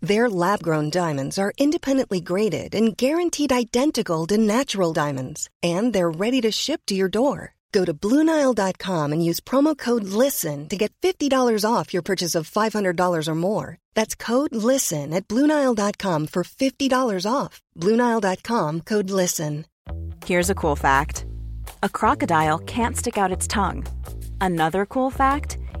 Their lab grown diamonds are independently graded and guaranteed identical to natural diamonds, and they're ready to ship to your door. Go to BlueNile.com and use promo code LISTEN to get $50 off your purchase of $500 or more. That's code LISTEN at BlueNile.com for $50 off. BlueNile.com code LISTEN. Here's a cool fact a crocodile can't stick out its tongue. Another cool fact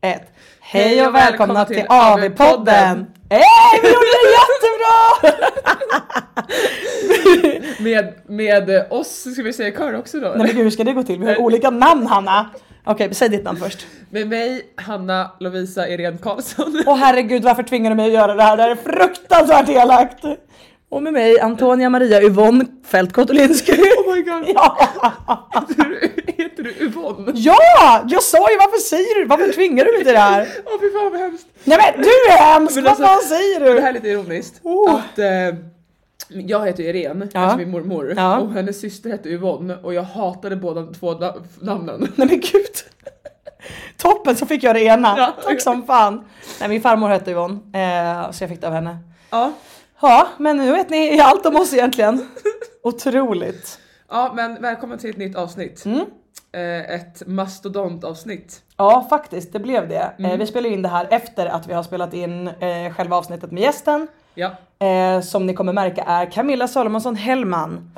ett. Hej och välkomna till AV-podden! Hej, vi gjorde det jättebra! Med, med oss, ska vi säga kör också då? Nej men gud, hur ska det gå till? Vi har olika namn Hanna. Okej, säg ditt namn först. Med mig, Hanna Lovisa Irene Karlsson. Åh herregud, varför tvingar du mig att göra det här? Det här är fruktansvärt elakt. Och med mig Antonia Maria Yvonne Fält Kotolinski. Oh my god! Ja! Heter du, du Yvonne? ja! Jag sa ju varför säger du Varför tvingar du mig till det här? Åh fy fan vad hemskt! Nej men du är hemsk! Men Vad alltså, fan säger Det här är du? lite ironiskt. Oh. Att, eh, jag heter Irene, Ja. alltså min mormor, Ja. och hennes syster hette Yvonne och jag hatade båda två na- namnen. Nej men gud. Toppen så fick jag det ena. Ja. Tack som fan. Nej min farmor hette Yvonne, eh, så jag fick det av henne. Ja. Ja, men nu vet ni allt om oss egentligen. Otroligt. ja, men välkommen till ett nytt avsnitt. Mm. Eh, ett mastodontavsnitt. Ja, faktiskt, det blev det. Eh, Mm. vi spelar in det här efter att vi har spelat in eh, själva avsnittet med gästen. Ja. Som ni kommer märka är Camilla Salomonsson Hellman.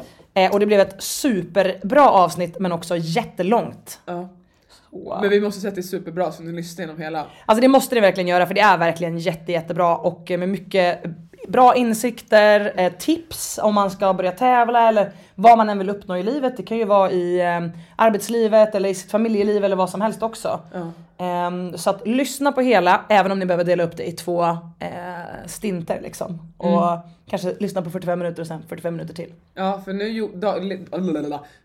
Och det blev ett superbra avsnitt men också jättelångt. ja. Så. Men vi måste säga att det är superbra så ni lyssnar genom hela. Alltså det måste ni verkligen göra för det är verkligen jätte, jättebra och med mycket bra insikter, eh, tips om man ska börja tävla eller vad man än vill uppnå i livet. Det kan ju vara i eh, arbetslivet eller i sitt familjeliv eller vad som helst också. Ja. Ehm, så att lyssna på hela, även om ni behöver dela upp det i två eh, stinter liksom. Och kanske lyssna på 45 minuter och sen 45 minuter till. Ja, för nu, da,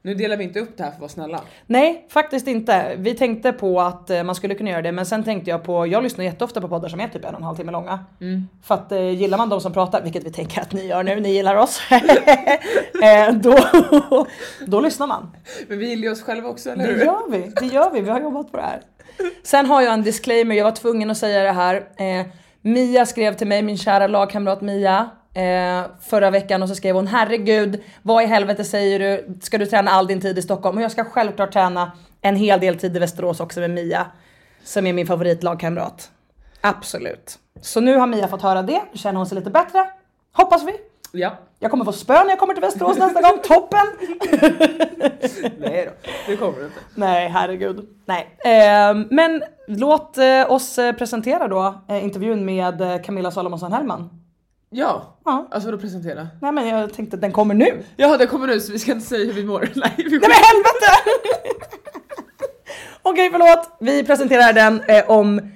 nu delar vi inte upp det här för att vara snälla. Nej, faktiskt inte. Vi tänkte på att eh, man skulle kunna göra det, men sen tänkte jag på, jag lyssnar jätteofta på poddar som är typ en och en halv timme långa. För att eh, gillar man de som pratar, vilket vi tänker att ni gör nu, ni gillar oss, eh, då, då lyssnar man. Men vi gillar ju oss själva också, eller Det hur? gör vi, det gör vi, vi har jobbat på det här. Sen har jag en disclaimer, jag var tvungen att säga det här. Eh, Mia skrev till mig, min kära lagkamrat Mia, eh, förra veckan och så skrev hon herregud, vad i helvete säger du? Ska du träna all din tid i Stockholm? Och jag ska självklart träna en hel del tid i Västerås också med Mia, som är min favoritlagkamrat. Absolut. Så nu har Mia fått höra det, känner hon sig lite bättre. Hoppas vi. Ja. Jag kommer få spö när jag kommer till Västerås nästa gång, toppen! Nej då, det kommer det inte. Nej, herregud. Nej. Eh, men låt eh, oss eh, presentera då eh, intervjun med eh, Camilla Salomonsson Hellman. Ja, Ja. alltså vadå presentera? Nej men jag tänkte att den kommer nu. Nej Ja, det kommer nu så vi ska inte säga hur vi mår. Nej, vi men helvete! Okej förlåt, vi presenterar den eh, om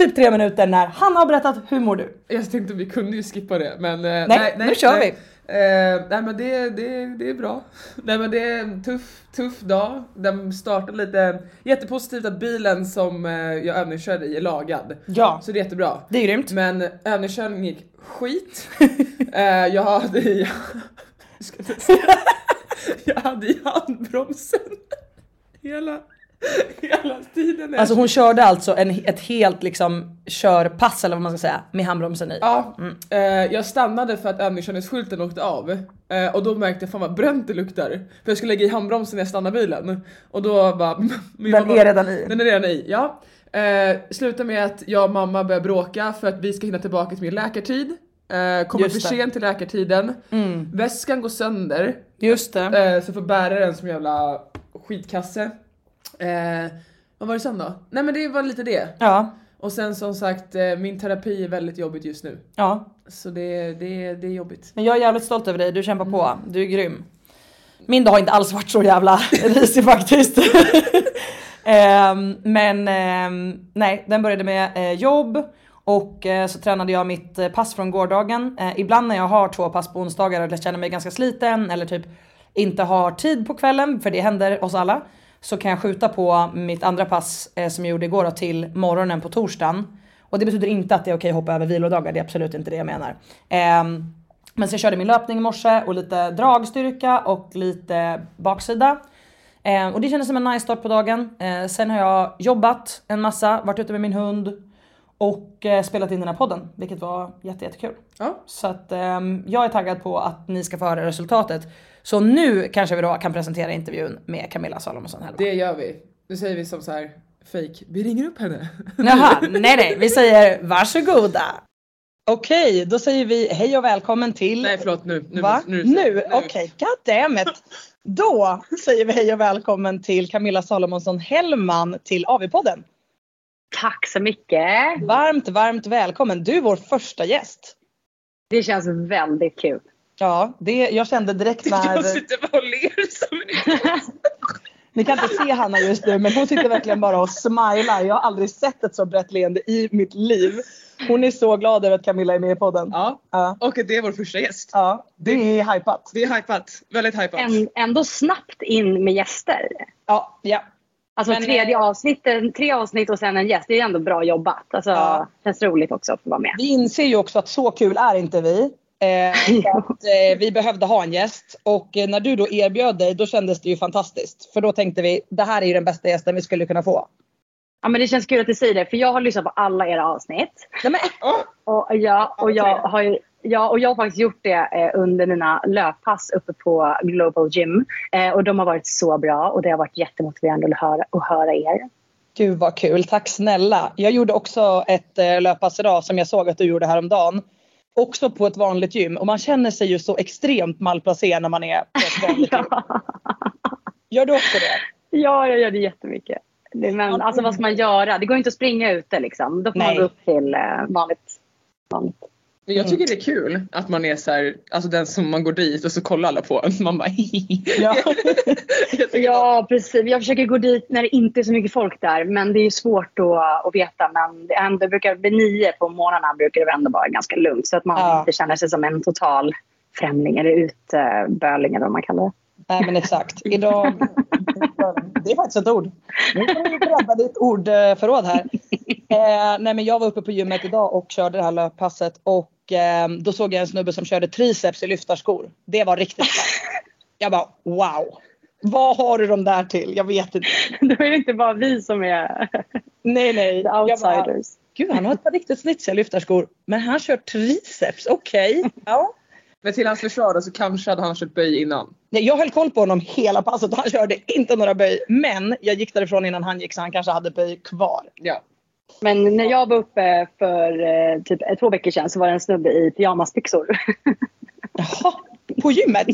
typ tre minuter när han har berättat hur mår du? Jag tänkte vi kunde ju skippa det men eh, Nej, nu kör nej. Eh, nej men det, det, det är bra. Nej men det är en tuff, tuff dag. Den startade lite jättepositivt att bilen som eh, jag övningskörde i är lagad. Ja, Så det är jättebra. det är grymt. Men övningskörningen gick skit. eh, jag hade i... jag hade i handbromsen hela, hela tiden. Alltså hon körde alltså en, ett helt liksom körpass eller vad man ska säga med handbromsen i. Ja, Mm. eh, jag stannade för att övningskörningsskylten åkte av eh, och då märkte jag fan vad bränt det luktar. För jag skulle lägga i handbromsen när jag stannade bilen och då bara... Den mamma- är redan i. Den är redan i, ja. Eh, slutar med att jag och mamma börjar bråka för att vi ska hinna tillbaka till min läkartid. Eh, kommer för sent till läkartiden. Mm. Väskan går sönder Just det. eh, så får bära den som jävla skitkasse. Eh, vad var det sen då? Nej men det var lite det. Ja, Och sen som sagt, eh, min terapi är väldigt jobbigt just nu. ja. Så det, det, det är jobbigt. Men jag är jävligt stolt över dig, du kämpar på. Du är grym. Min dag har inte alls varit så jävla risig faktiskt. Ehm, men ehm, nej, den började med eh, jobb och eh, så tränade jag mitt pass från gårdagen. Ibland när jag har två pass på onsdagar eller känner mig ganska sliten eller typ inte har tid på kvällen, för det händer oss alla, så kan jag skjuta på mitt andra pass eh, som jag gjorde igår då, till morgonen på torsdagen. Och det betyder inte att det är okej att hoppa över vilodagar, det är absolut inte det jag menar. Eh, men så jag körde min löpning i morse och lite dragstyrka och lite baksida. Eh, och det kändes som en nice start på dagen. Eh, sen har jag jobbat en massa, varit ute med min hund och eh, spelat in den här podden, vilket var jätte, jättekul. Ja. Så att ehm, jag är taggad på att ni ska få höra resultatet. Så nu kanske vi då kan presentera intervjun med Camilla Salomonsson Hellman. Det gör vi. Nu säger vi som så här fake. vi ringer upp henne. Jaha, nej nej, vi säger varsågoda. Okej, då säger vi hej och välkommen till... Nej förlåt nu. Nu, Va? nu, Nu? Okej, goddammit. Då säger vi hej och välkommen till Camilla Salomonsson Hellman till AV-podden. Tack så mycket. Varmt, varmt välkommen. Du är vår första gäst. Det känns väldigt kul. Ja, det, jag kände direkt när... Jag sitter bara och ler som en Ni kan inte se Hanna just nu men hon sitter verkligen bara och smilar. Jag har aldrig sett ett så brett leende i mitt liv. Hon är så glad över att Camilla är med i podden. Ja, Ja, och det är vår första gäst. ja det är hypat. Det är hypat. Väldigt hypat. Än, ändå snabbt in med gäster. Ja, ja. Alltså Men, tredje eh, avsnittet, tre avsnitt och sen en gäst. Det är ändå bra jobbat. Alltså, Ja. känns roligt också att få vara med. Vi inser ju också att så kul är inte vi. Eh, att, eh, vi behövde ha en gäst och eh, när du då erbjöd dig då kändes det ju fantastiskt. För då tänkte vi det här är ju den bästa gästen vi skulle kunna få. Ja, men det känns kul att du säger det för jag har lyssnat på alla era avsnitt. Nej, men, Och, ja, och, jag, har, ju- ja, och jag har faktiskt gjort det eh, under mina löppass uppe på Global Gym. Eh, och de har varit så bra och det har varit jättemotiverande att höra, att höra er. Gud vad kul, tack snälla. Jag gjorde också ett eh, löppass idag som jag såg att du gjorde häromdagen. Också på ett vanligt gym och man känner sig ju så extremt malplacerad när man är på ett vanligt gym. Gör du också det? ja, jag gör det jättemycket. Men alltså vad ska man göra? Det går inte att springa ute liksom. Då får Nej. man gå upp till eh, vanligt. vanligt. Men jag tycker det är kul att man är så här, alltså den som man går dit och så kollar alla på en. Man bara Ja. Ja, precis. Jag försöker gå dit när det inte är så mycket folk där. Men det är ju svårt att, att veta. Men det, ändå, brukar vid nio på morgnarna brukar det ändå vara ganska lugnt. Så att man Ja. inte känner sig som en total främling eller utböling eller vad man kallar det. Nej men exakt. Idag, det är faktiskt ett ord. Nu får du bredda ditt ordförråd här. Eh, nej men jag var uppe på gymmet idag och körde det här löppasset och eh, då såg jag en snubbe som körde triceps i lyftarskor. Det var riktigt starkt. Jag bara wow. Vad har du dem där till? Jag vet inte. Då är det inte bara vi som är Nej nej. the Jag bara, outsiders. Gud han har ett par riktigt snitsiga lyftarskor. Men han kör triceps, okej. Ja. Men till hans försvar så kanske hade han kört böj innan. Nej, Jag höll koll på honom hela passet och han körde inte några böj. Men jag gick därifrån innan han gick så han kanske hade böj kvar. Ja. Men när jag var uppe för eh, typ eh, två veckor sedan så var det en snubbe i pyjamasbyxor. Jaha, på gymmet?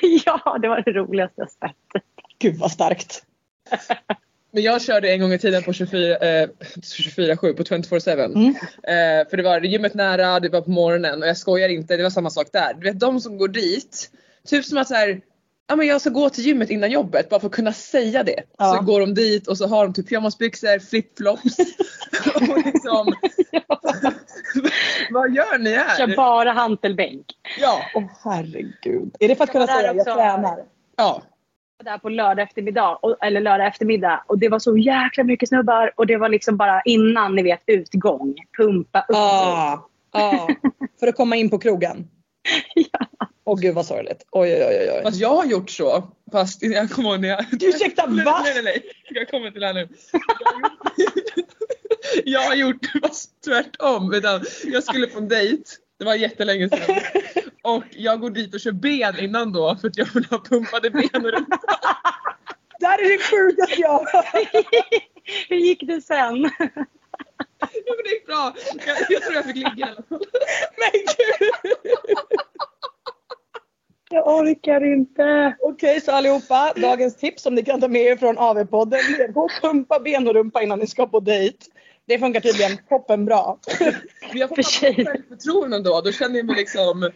ja, det var det roligaste jag sett. Gud vad starkt. Men jag körde en gång i tiden på 24, eh, 24-7 på 24-7. Mm. Eh, för det var gymmet nära, det var på morgonen och jag skojar inte, det var samma sak där. Du vet de som går dit, typ som att så här, ja men jag ska gå till gymmet innan jobbet bara för att kunna säga det. Ja. Så går de dit och så har de typ pyjamasbyxor, flipflops. och liksom, vad gör ni Kör här? bara hantelbänk. Ja, Åh herregud. Är det för att kunna Jag var säga jag också. tränar? ja. där på lördag eftermiddag, eller lördag eftermiddag och det var så jäkla mycket snubbar och det var liksom bara innan ni vet utgång, pumpa upp. Ja. ja. För att komma in på krogen? Ja. Åh gud vad sorgligt. Oj oj oj. oj. Fast jag har gjort så. Fast jag kommer ihåg när jag... Ursäkta, va? Nej nej nej. Jag kommer till det här nu. Jag har gjort, fast tvärtom. Utan jag skulle på en dejt. Det var jättelänge sedan. Och jag går dit och kör ben innan då för att jag vill ha pumpade ben och rumpa. Det här är det sjukaste jag har. Hur gick det sen? Ja, men det gick bra. Jag, jag tror jag fick ligga i alla fall. Men gud. Jag orkar inte. Okej, så allihopa, dagens tips som ni kan ta med er från AV-podden. Gå och pumpa ben och rumpa innan ni ska på dejt. Det funkar tydligen toppenbra. Vi har För fått sig. självförtroende då. Då känner jag mig liksom...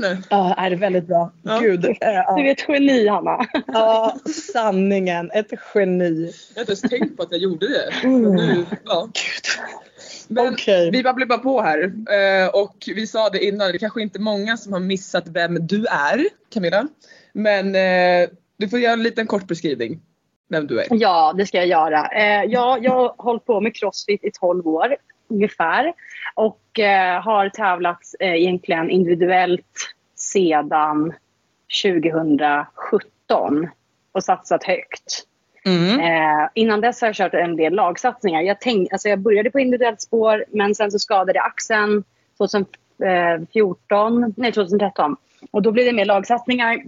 Ja, jag. Ja, är det väldigt bra. Ja. Gud. eh, Du Ja, är ett geni, Hanna. ja, sanningen. Ett geni. Jag har inte ens tänkt på att jag gjorde det. Men nu, ja. Men Okej. vi babblar bara på här. Eh, och vi sa det innan, det är kanske inte många som har missat vem du är Camilla. Men eh, du får göra en liten kort beskrivning. Vem du är. Ja, det ska jag göra. Eh, ja, jag har hållit på med crossfit i 12 år ungefär. Och eh, har tävlat eh, egentligen individuellt sedan 2017 och satsat högt. Mm. Eh, innan dess har jag kört en del lagsatsningar. Jag, tänk, alltså jag började på individuellt spår men sen så skadade axeln 2014, nej 2013. Och då blev det mer lagsatsningar.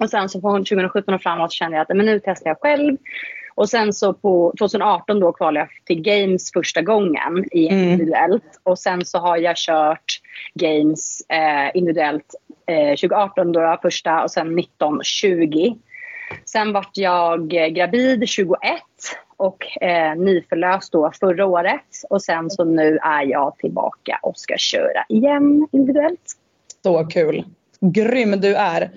Och sen så från 2017 och framåt kände jag att men nu testar jag själv. Och sen så på 2018 då kvalade jag till Games första gången i Mm. individuellt. Och sen så har jag kört Games eh, individuellt eh, 2018 då jag första och sen 19 20. Sen vart jag eh, gravid 21 och eh, nyförlöst då förra året. Och sen så nu är jag tillbaka och ska köra igen individuellt. Så kul. Grym du är.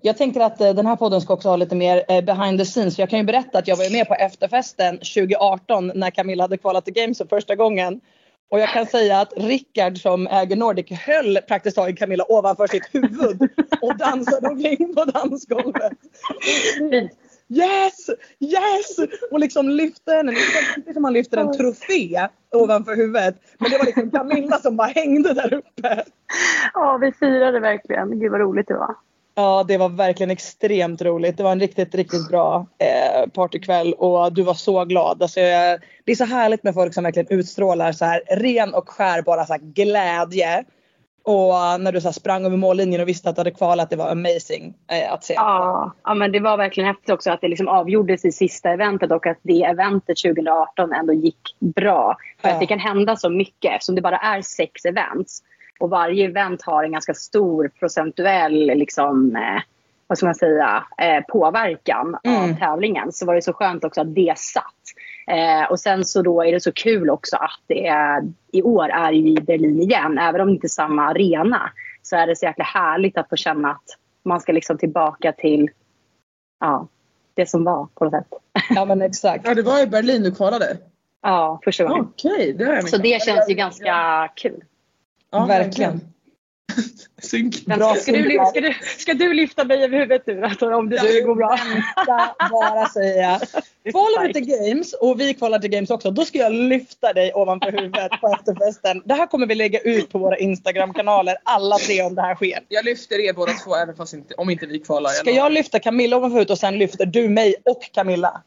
Jag tänker att eh, den här podden ska också ha lite mer eh, behind the scenes. Jag kan ju berätta att jag var med på efterfesten 2018 när Camilla hade kvalat till Games för första gången. Och jag kan säga att Rickard som äger Nordic höll praktiskt taget Camilla ovanför sitt huvud och dansade omkring på dansgolvet. Yes! Yes! Och liksom lyfte henne, inte som man lyfter en trofé ovanför huvudet. Men det var liksom Camilla som bara hängde där uppe. Ja, vi firade verkligen. Gud vad roligt det var. Ja, det var verkligen extremt roligt. Det var en riktigt, riktigt bra eh, partykväll och du var så glad. Alltså, jag, det är så härligt med folk som verkligen utstrålar så här ren och skär bara så glädje. Och eh, när du så sprang över mållinjen och visste att du hade kvalat, det var amazing eh, att se. Ja, ja, men det var verkligen häftigt också att det liksom avgjordes i sista eventet och att det eventet 2018 ändå gick bra. För Ja. att det kan hända så mycket eftersom det bara är sex events. Och varje event har en ganska stor procentuell liksom, eh, vad ska man säga, eh, påverkan Mm. av tävlingen. Så var det så skönt också att det satt. Eh, och sen så då är det så kul också att det är, i år är i Berlin igen. Även om det inte är samma arena så är det så jäkla härligt att få känna att man ska liksom tillbaka till ja, det som var på något sätt. Ja men exakt. Ja, det var i Berlin du kvalade. Ja, första gången. Okej, det har jag Så det känns ju ganska kul. Ja, Verkligen. Synk. Bra ska, du, ska, du, ska du lyfta mig över huvudet nu då, om det skulle gå bra? Bara säger jag. Kvalar du till games och vi kvalar till games också, då ska jag lyfta dig ovanför huvudet på efterfesten. Det här kommer vi lägga ut på våra Instagram-kanaler, alla tre om det här sker. Jag lyfter er båda två även fast inte, om inte vi kvalar. Ska jag lyfta Camilla ovanför huvudet och sen lyfter du mig och Camilla?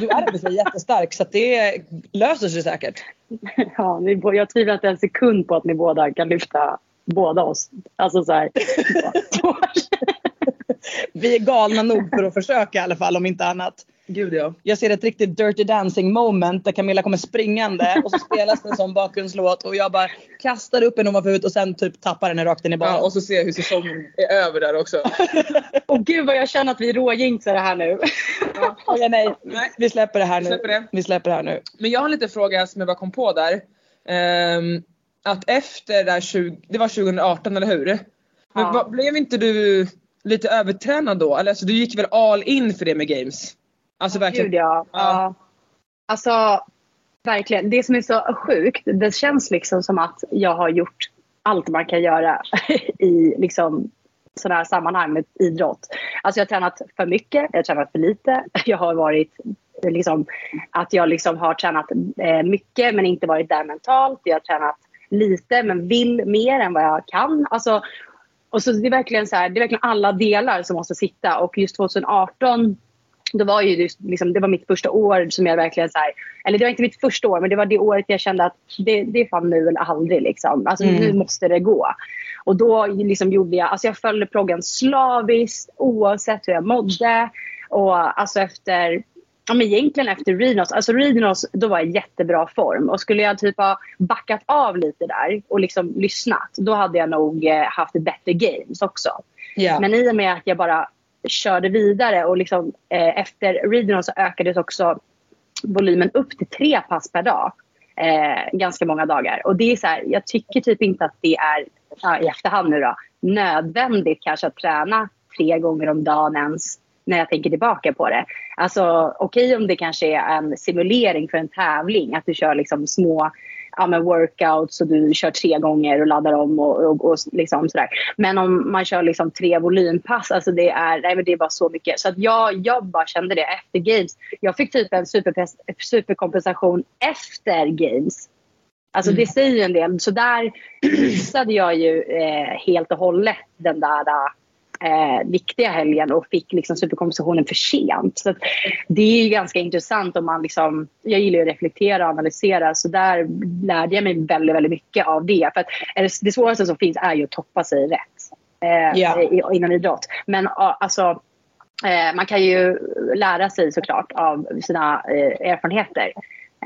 Du är bevisligen jättestark så det löser sig säkert. Ja, jag tvivlar inte en sekund på att ni båda kan lyfta båda oss. Alltså så här. Vi är galna nog för att försöka i alla fall om inte annat. Gud ja. Jag ser ett riktigt Dirty Dancing moment där Camilla kommer springande och så spelas det en sån bakgrundslåt och jag bara kastar upp henne ovanför huvudet och sen typ tappar henne rakt in i ja. banan. Och så ser jag hur säsongen är över där också. Och gud vad jag känner att vi råjinxar det här nu. Okej, nej. Nej. Vi släpper det här nu. Vi släpper det. Vi släpper det här nu. Men jag har en liten fråga som jag bara kom på där. Ehm, att efter där 20, det var 2018 eller hur? Men Ja. vad- blev inte du lite övertränad då? Eller alltså, du gick väl all in för det med games? Alltså verkligen. Gud ja. Ja. ja. Alltså verkligen. Det som är så sjukt. Det känns liksom som att jag har gjort allt man kan göra i liksom sådana här sammanhang med idrott. Alltså jag har tränat för mycket, jag har tränat för lite. Jag har varit liksom att jag liksom har tränat eh, mycket men inte varit där mentalt. Jag har tränat lite men vill mer än vad jag kan. Alltså, och så det är verkligen så här, det är verkligen alla delar som måste sitta och just 2018 då var ju det, liksom, det var mitt första år som jag verkligen så här, eller det var inte mitt första år men det var det året jag kände att det, det är fan nu eller aldrig liksom. Alltså Mm. nu måste det gå. Och då liksom gjorde jag, alltså jag följde proggen slaviskt oavsett hur jag mådde. Och alltså efter, ja men egentligen efter Rhinos, alltså Rhinos då var jag i jättebra form. Och skulle jag typ ha backat av lite där och liksom lyssnat då hade jag nog eh, haft bättre games också. Ja. Men i och med att jag bara körde vidare och liksom, eh, efter regional så ökades också volymen upp till tre pass per dag. Eh, ganska många dagar. Och det är så här, jag tycker typ inte att det är, i efterhand nu då, nödvändigt kanske att träna tre gånger om dagen ens när jag tänker tillbaka på det. Alltså okej okay, om det kanske är en simulering för en tävling, att du kör liksom små ja, men workouts och du kör tre gånger och laddar om och, och, och liksom sådär. Men om man kör liksom tre volympass, alltså det är, nej, men det är bara så mycket. Så att jag, jag bara kände det efter games. Jag fick typ en super, superkompensation efter games. Alltså det säger ju en del. Så där missade jag ju eh, helt och hållet den där eh, viktiga helgen och fick liksom superkompensationen för sent. Så det är ju ganska intressant om man liksom, jag gillar att reflektera och analysera så där lärde jag mig väldigt, väldigt mycket av det. För att det svåraste som finns är ju att toppa sig rätt eh, ja. inom idrott. Men alltså eh, man kan ju lära sig såklart av sina eh, erfarenheter.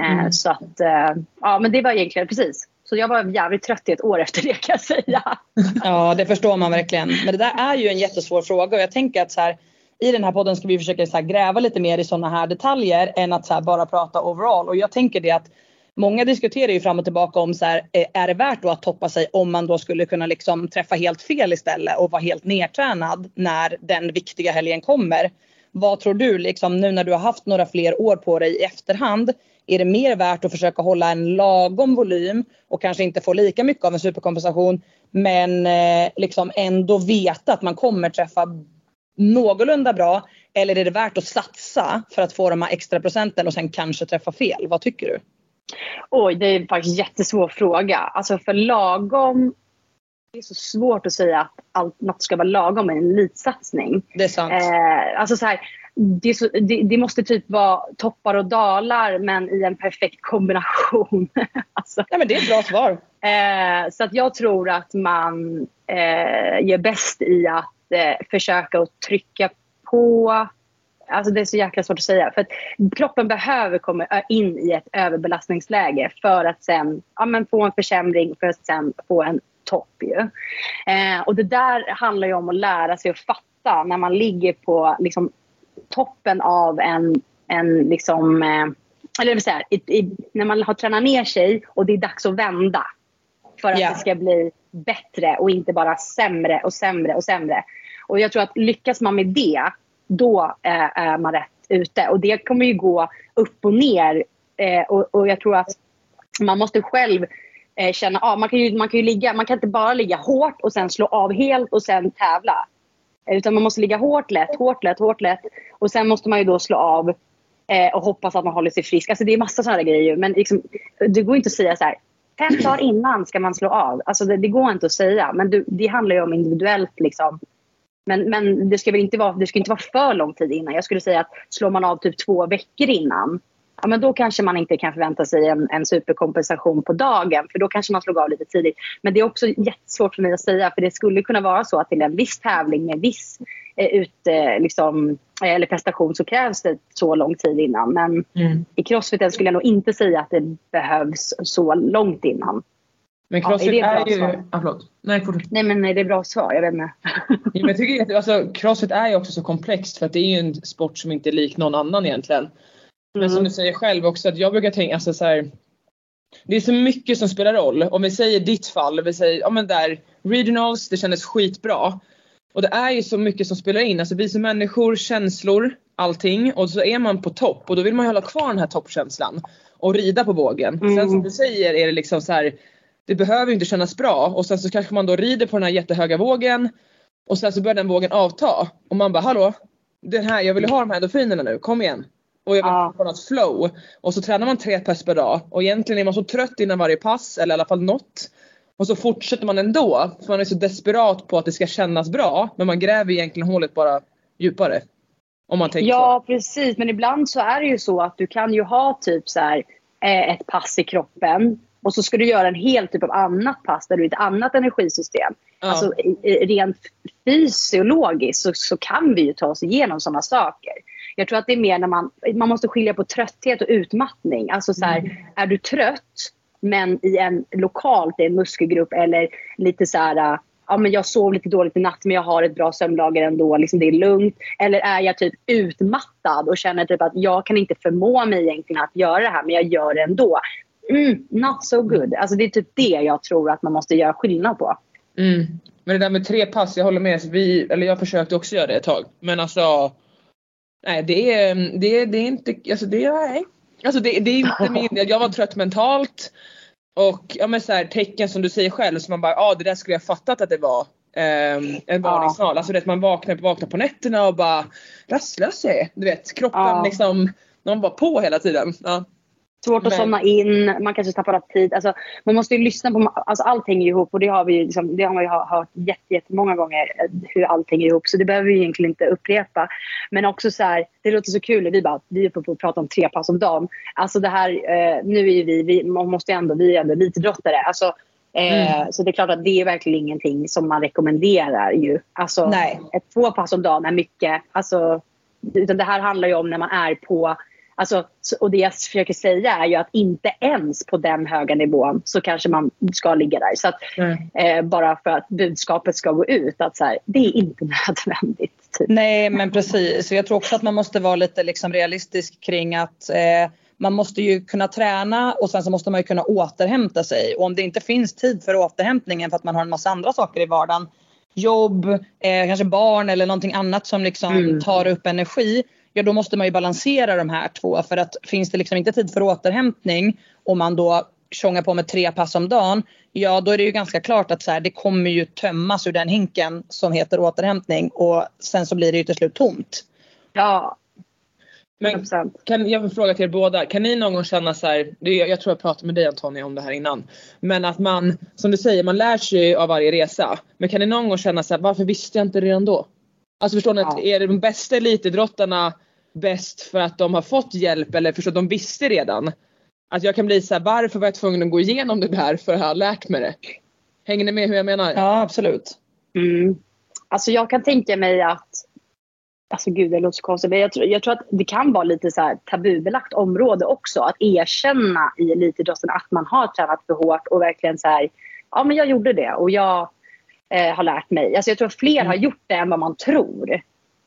Eh, mm. Så att, eh, ja men det var egentligen precis så jag var jävligt trött i ett år efter det kan jag säga. Ja det förstår man verkligen. Men det där är ju en jättesvår fråga och jag tänker att så här, i den här podden ska vi försöka så här, gräva lite mer i sådana här detaljer än att så här, bara prata overall. Och jag tänker det att Många diskuterar ju fram och tillbaka om så här, eh, är det värt då att toppa sig om man då skulle kunna liksom träffa helt fel istället och vara helt nedtränad när den viktiga helgen kommer. Vad tror du liksom nu när du har haft några fler år på dig i efterhand? Är det mer värt att försöka hålla en lagom volym och kanske inte få lika mycket av en superkompensation men eh, liksom ändå veta att man kommer träffa någorlunda bra? Eller är det värt att satsa för att få de här extra procenten och sen kanske träffa fel? Vad tycker du? Oj, det är faktiskt en jättesvår fråga. Alltså för lagom det är så svårt att säga att allt, något ska vara lagom med en elitsatsning. Det är sant. Eh, alltså så här, det, så, det, det, måste typ vara toppar och dalar men i en perfekt kombination. alltså. Ja men det är ett bra svar. Eh, så att jag tror att man eh, gör bäst i att eh, försöka att trycka på Alltså det är så jäkla svårt att säga. För att kroppen behöver komma in i ett överbelastningsläge för att sen ja, men få en försämring för att sen få en topp. Ju. Eh, och det där handlar ju om att lära sig att fatta när man ligger på liksom, toppen av en, en liksom, eh, eller vill säga, i, i, när man har tränat ner sig och det är dags att vända för att yeah. det ska bli bättre och inte bara sämre och sämre och sämre. Och jag tror att lyckas man med det, då är, är man rätt ute. Och det kommer ju gå upp och ner. Eh, och, och jag tror att man måste själv eh, känna av. Man kan, ju, man, kan ju ligga, man kan inte bara ligga hårt och sen slå av helt och sen tävla. Eh, utan man måste ligga hårt, lätt, hårt, lätt, hårt, lätt. Och sen måste man ju då slå av eh, och hoppas att man håller sig frisk. Alltså det är massa sådana grejer. Men liksom, det går inte att säga så här. Fem dagar innan ska man slå av. Alltså det, det går inte att säga. Men du, det handlar ju om individuellt. Liksom. Men, men det, ska väl inte vara, det ska inte vara för lång tid innan. Jag skulle säga att slår man av typ två veckor innan ja, men då kanske man inte kan förvänta sig en, en superkompensation på dagen för då kanske man slår av lite tidigt. Men det är också jättesvårt för mig att säga för det skulle kunna vara så att till en viss tävling med viss eh, ut, eh, liksom, eller prestation så krävs det så lång tid innan. Men mm. i crossfiten skulle jag nog inte säga att det behövs så långt innan. Men crossfit ja, är, är ju... Ah, förlåt. Nej, nej men nej, det är bra svar. Jag vet inte. ja, men jag tycker att, alltså, crossfit är ju också så komplext för att det är ju en sport som inte är lik någon annan egentligen. Men som mm. du säger själv också att jag brukar tänka alltså så här, Det är så mycket som spelar roll. Om vi säger ditt fall, vi säger ja men där regionals, det kändes skitbra. Och det är ju så mycket som spelar in. Alltså vi som människor, känslor, allting. Och så är man på topp och då vill man ju hålla kvar den här toppkänslan. Och rida på vågen. Mm. Sen som du säger är det liksom så här, Det behöver inte kännas bra och sen så kanske man då rider på den här jättehöga vågen. Och sen så börjar den vågen avta. Och man bara hallå, den här, jag vill ha de här endorfinerna nu, kom igen och jag vill ja. få något flow. Och så tränar man tre pass per dag och egentligen är man så trött innan varje pass eller i alla fall något. Och så fortsätter man ändå för man är så desperat på att det ska kännas bra men man gräver egentligen hålet bara djupare. Om man tänker ja så. precis men ibland så är det ju så att du kan ju ha typ så här, eh, ett pass i kroppen och så ska du göra en helt typ av annat pass där du är ett annat energisystem. Ja. Alltså rent fysiologiskt så, så kan vi ju ta oss igenom sådana saker. Jag tror att det är mer när man, man måste skilja på trötthet och utmattning. Alltså så här, mm. är du trött men i en lokalt i en muskelgrupp eller lite så här ja, men jag sov lite dåligt i natt men jag har ett bra sömnlager ändå. Liksom det är lugnt. Eller är jag typ utmattad och känner typ att jag kan inte förmå mig egentligen att göra det här men jag gör det ändå. Mm, not so good. Alltså det är typ det jag tror att man måste göra skillnad på. Mm. Men det där med tre pass, jag håller med. Vi, eller jag försökte också göra det ett tag. Men alltså. Nej det är, det är, det är inte, alltså det är, nej. Alltså det, det är inte min, jag var trött mentalt. Och ja men så här, tecken som du säger själv så man bara, ja ah, det där skulle jag fattat att det var. Um, en varningssignal. Ja. Alltså det man vaknar, vaknar på nätterna och bara rastlös jag är. Du vet kroppen ja. liksom, någon var på hela tiden. Ja. Svårt att somna in, man kanske tappar tid. Alltså, man måste ju lyssna på, alltså, allt hänger ihop och det har vi liksom, det har man ju hört jättemånga gånger eh, hur allt hänger ihop. Så det behöver vi egentligen inte upprepa. Men också så här, det låter så kul, vi bara, vi är på att prata om tre pass om dagen. Alltså det här, eh, nu är vi, vi man måste ändå, vi är ändå elitidrottare. Alltså, eh, mm. Så det är klart att det är verkligen ingenting som man rekommenderar ju. Alltså, Nej. Ett, två pass om dagen är mycket. Alltså, utan det här handlar ju om när man är på Alltså, och det jag försöker säga är ju att inte ens på den höga nivån så kanske man ska ligga där. Så att, mm. eh, bara för att budskapet ska gå ut att så här, det är inte nödvändigt. Typ. Nej men precis. Jag tror också att man måste vara lite liksom realistisk kring att eh, man måste ju kunna träna och sen så måste man ju kunna återhämta sig. Och om det inte finns tid för återhämtningen för att man har en massa andra saker i vardagen jobb, eh, kanske barn eller någonting annat som liksom mm. tar upp energi ja då måste man ju balansera de här två för att finns det liksom inte tid för återhämtning och man då tjongar på med tre pass om dagen, ja då är det ju ganska klart att så här, det kommer ju tömmas ur den hinken som heter återhämtning och sen så blir det ju till slut tomt. Ja. Men kan jag få fråga till er båda, kan ni någon gång känna så här, jag tror jag pratade med dig Antonija om det här innan, men att man, som du säger, man lär sig av varje resa. Men kan ni någon gång känna så här, varför visste jag inte redan då? Alltså förstår ni, ja. är de bästa elitidrottarna bäst för att de har fått hjälp eller förstå de visste redan. Att jag kan bli så här, varför var jag tvungen att gå igenom det där för att ha lärt mig det? Hänger ni med hur jag menar? Ja absolut. Mm. Alltså jag kan tänka mig att Alltså gud det låter så konstigt men jag tror, jag tror att det kan vara lite så här tabubelagt område också. Att erkänna i elitidrotten att man har tränat för hårt och verkligen så här, ja men jag gjorde det och jag eh, har lärt mig. Alltså jag tror att fler mm. har gjort det än vad man tror.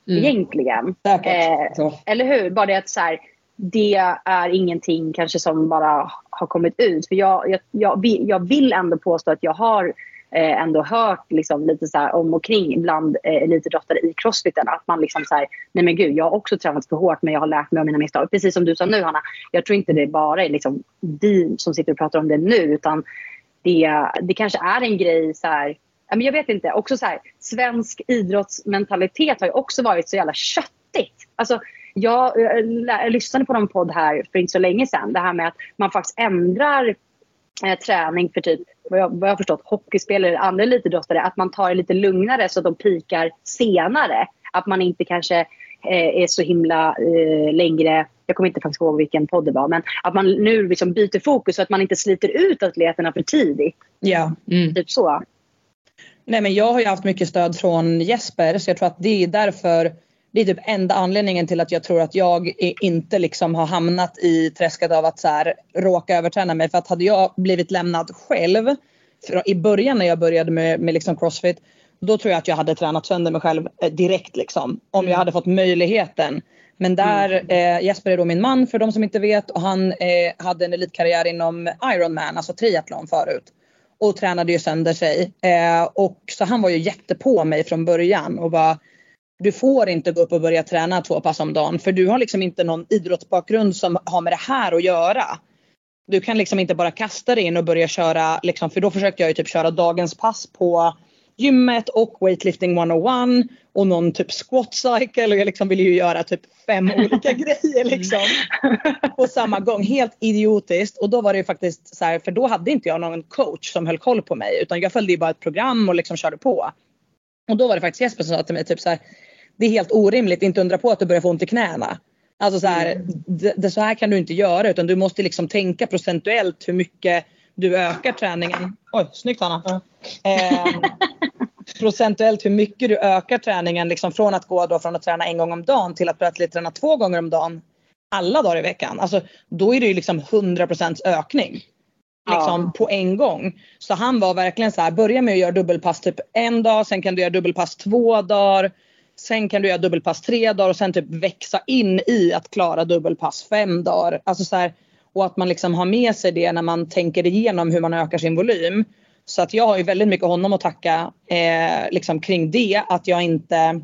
Mm. Egentligen. Eh, eller hur? Bara det att så här, det är ingenting kanske som bara har kommit ut. För jag, jag, jag, vill, jag vill ändå påstå att jag har eh, ändå hört liksom, lite så om och kring bland eh, elitidrottare i crossfiten. Att man liksom så här, nej men gud, jag har också tränat för hårt men jag har lärt mig av mina misstag. Precis som du sa nu Hanna, jag tror inte det bara är liksom vi som sitter och pratar om det nu utan det, det kanske är en grej så här, jag vet inte, också så här, svensk idrottsmentalitet har ju också varit så jävla köttigt. Alltså, jag lyssnade på någon podd här för inte så länge sedan. Det här med att man faktiskt ändrar eh, träning för typ, vad jag, vad jag förstått, hockeyspelare eller andra elitidrottare. Att man tar det lite lugnare så att de pikar senare. Att man inte kanske eh, är så himla eh, längre jag kommer inte faktiskt ihåg vilken podd det var, men att man nu liksom byter fokus så att man inte sliter ut atleterna för tidigt. Ja. Mm. Typ så. Nej men jag har ju haft mycket stöd från Jesper så jag tror att det är därför det är typ enda anledningen till att jag tror att jag inte liksom har hamnat i träsket av att så här, råka överträna mig. För att hade jag blivit lämnad själv i början när jag började med, med liksom crossfit då tror jag att jag hade tränat sönder mig själv eh, direkt liksom. Om jag mm. hade fått möjligheten. Men där, mm. eh, Jesper är då min man för de som inte vet och han eh, hade en elitkarriär inom Ironman, alltså triathlon förut och tränade ju sönder sig. Eh, och så han var ju jättepå mig från början och bara du får inte gå upp och börja träna två pass om dagen för du har liksom inte någon idrottsbakgrund som har med det här att göra. Du kan liksom inte bara kasta dig in och börja köra, liksom, för då försökte jag ju typ köra dagens pass på gymmet och weightlifting 101 och någon typ squat cycle och jag liksom ville ju göra typ fem olika grejer liksom. På samma gång. Helt idiotiskt. Och då var det ju faktiskt så här, för då hade inte jag någon coach som höll koll på mig utan jag följde ju bara ett program och liksom körde på. Och då var det faktiskt Jesper som sa till mig typ så här, det är helt orimligt, inte undra på att du börjar få ont i knäna. Alltså så här, det, det, så här kan du inte göra utan du måste liksom tänka procentuellt hur mycket du ökar träningen. Oj, snyggt Hanna. Ja. Eh, procentuellt hur mycket du ökar träningen liksom från att gå då från att träna en gång om dagen till att plötsligt träna två gånger om dagen alla dagar i veckan. Alltså, då är det ju liksom 100% ökning. liksom Ja. på en gång. Så han var verkligen så här, börja med att göra dubbelpass typ en dag, sen kan du göra dubbelpass två dagar. Sen kan du göra dubbelpass tre dagar och sen typ växa in i att klara dubbelpass fem dagar. Alltså så här, och att man liksom har med sig det när man tänker igenom hur man ökar sin volym. Så att jag har ju väldigt mycket honom att tacka eh, liksom kring det. Att jag inte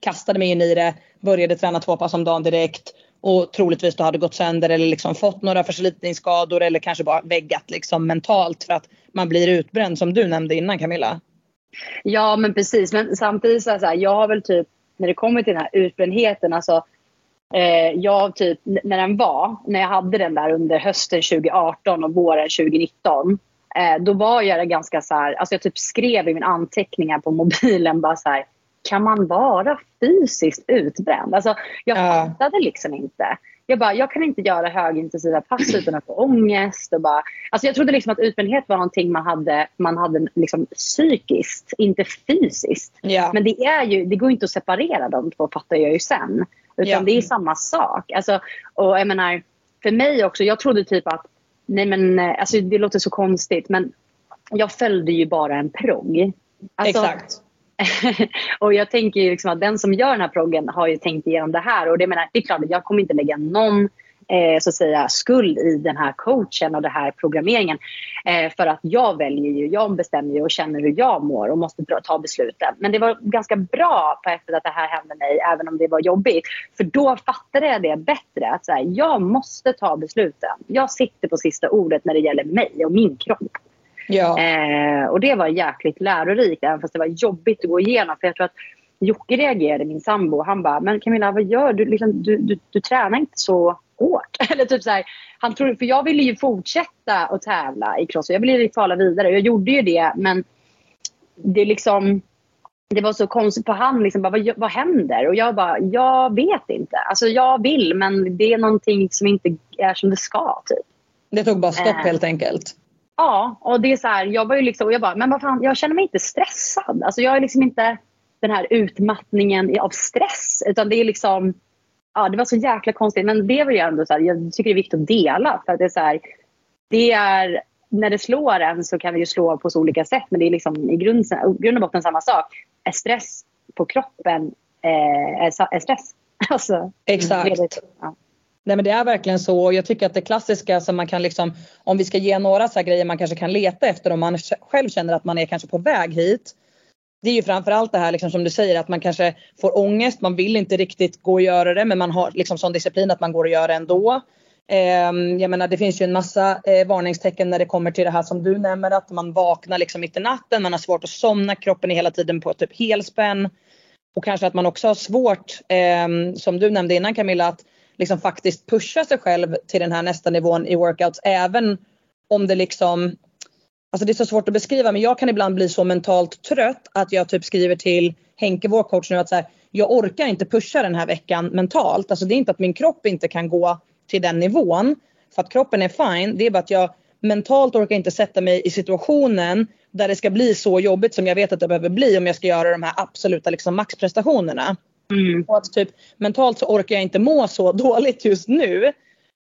kastade mig in i det, började träna två pass om dagen direkt och troligtvis då hade gått sönder eller liksom fått några förslitningsskador eller kanske bara väggat liksom mentalt för att man blir utbränd som du nämnde innan Camilla. Ja men precis men samtidigt så är så här, jag har väl typ när det kommer till den här utbrändheten alltså eh, jag typ när den var, när jag hade den där under hösten 2018 och våren 2019 eh, då var jag ganska så här, alltså jag typ skrev i mina anteckningar på mobilen bara så här kan man vara fysiskt utbränd? Alltså jag Ja. fattade liksom inte. Jag bara, jag kan inte göra högintensiva pass utan att få ångest. Och bara, alltså jag trodde liksom att utbrändhet var någonting man hade, man hade liksom psykiskt, inte fysiskt. Ja. Men det, är ju, det går inte att separera de två fattar jag ju sen. Utan Ja. det är samma sak. Alltså, och jag menar, för mig också, jag trodde typ att, nej men eh, alltså det låter så konstigt men jag följde ju bara en progg. Alltså, Exakt. och jag tänker ju liksom att den som gör den här proggen har ju tänkt igenom det här. Och det, menar, det är klart att jag kommer inte lägga någon eh, så att säga, skuld i den här coachen och den här programmeringen. Eh, för att jag väljer ju, jag bestämmer ju och känner hur jag mår och måste ta besluten. Men det var ganska bra på ett sätt att det här hände mig även om det var jobbigt. För då fattade jag det bättre. Att så här, jag måste ta besluten. Jag sitter på sista ordet när det gäller mig och min kropp. Ja. Eh, och det var jäkligt lärorikt även fast det var jobbigt att gå igenom. För jag tror att Jocke reagerade, min sambo. Han bara, men Camilla vad gör du? Liksom, du, du? Du tränar inte så hårt. Eller typ så här, han tror, för jag ville ju fortsätta att tävla i cross. Jag ville ju kvala vidare. Jag gjorde ju det men det liksom det var så konstigt på han liksom bara, vad, vad händer? Och jag bara, jag vet inte. Alltså jag vill men det är någonting som inte är som det ska typ. Det tog bara stopp Eh. helt enkelt. Ja, och det är så här, jag var ju liksom, och jag bara, men vad fan, jag känner mig inte stressad. Alltså jag är liksom inte den här utmattningen av stress. Utan det är liksom, ja det var så jäkla konstigt. Men det var ju ändå så här, jag tycker det är viktigt att dela. För att det är så här, det är, när det slår en så kan det ju slå på så olika sätt. Men det är liksom i grund, grund och botten samma sak. Är stress på kroppen eh, är, är stress. Alltså, Exakt. det- ja. Nej men det är verkligen så. Jag tycker att det klassiska som man kan liksom, om vi ska ge några så grejer man kanske kan leta efter om man själv känner att man är kanske på väg hit. Det är ju framförallt det här liksom som du säger att man kanske får ångest, man vill inte riktigt gå och göra det men man har liksom sån disciplin att man går och gör det ändå. Eh, jag menar det finns ju en massa eh, varningstecken när det kommer till det här som du nämner att man vaknar liksom mitt i natten, man har svårt att somna, kroppen är hela tiden på typ helspänn. Och kanske att man också har svårt, eh, som du nämnde innan Camilla, att liksom faktiskt pusha sig själv till den här nästa nivån i workouts även om det liksom Alltså det är så svårt att beskriva men jag kan ibland bli så mentalt trött att jag typ skriver till Henke, vår coach nu att så här, jag orkar inte pusha den här veckan mentalt. Alltså det är inte att min kropp inte kan gå till den nivån för att kroppen är fine. Det är bara att jag mentalt orkar inte sätta mig i situationen där det ska bli så jobbigt som jag vet att det behöver bli om jag ska göra de här absoluta liksom maxprestationerna. Mm. Och att typ mentalt så orkar jag inte må så dåligt just nu.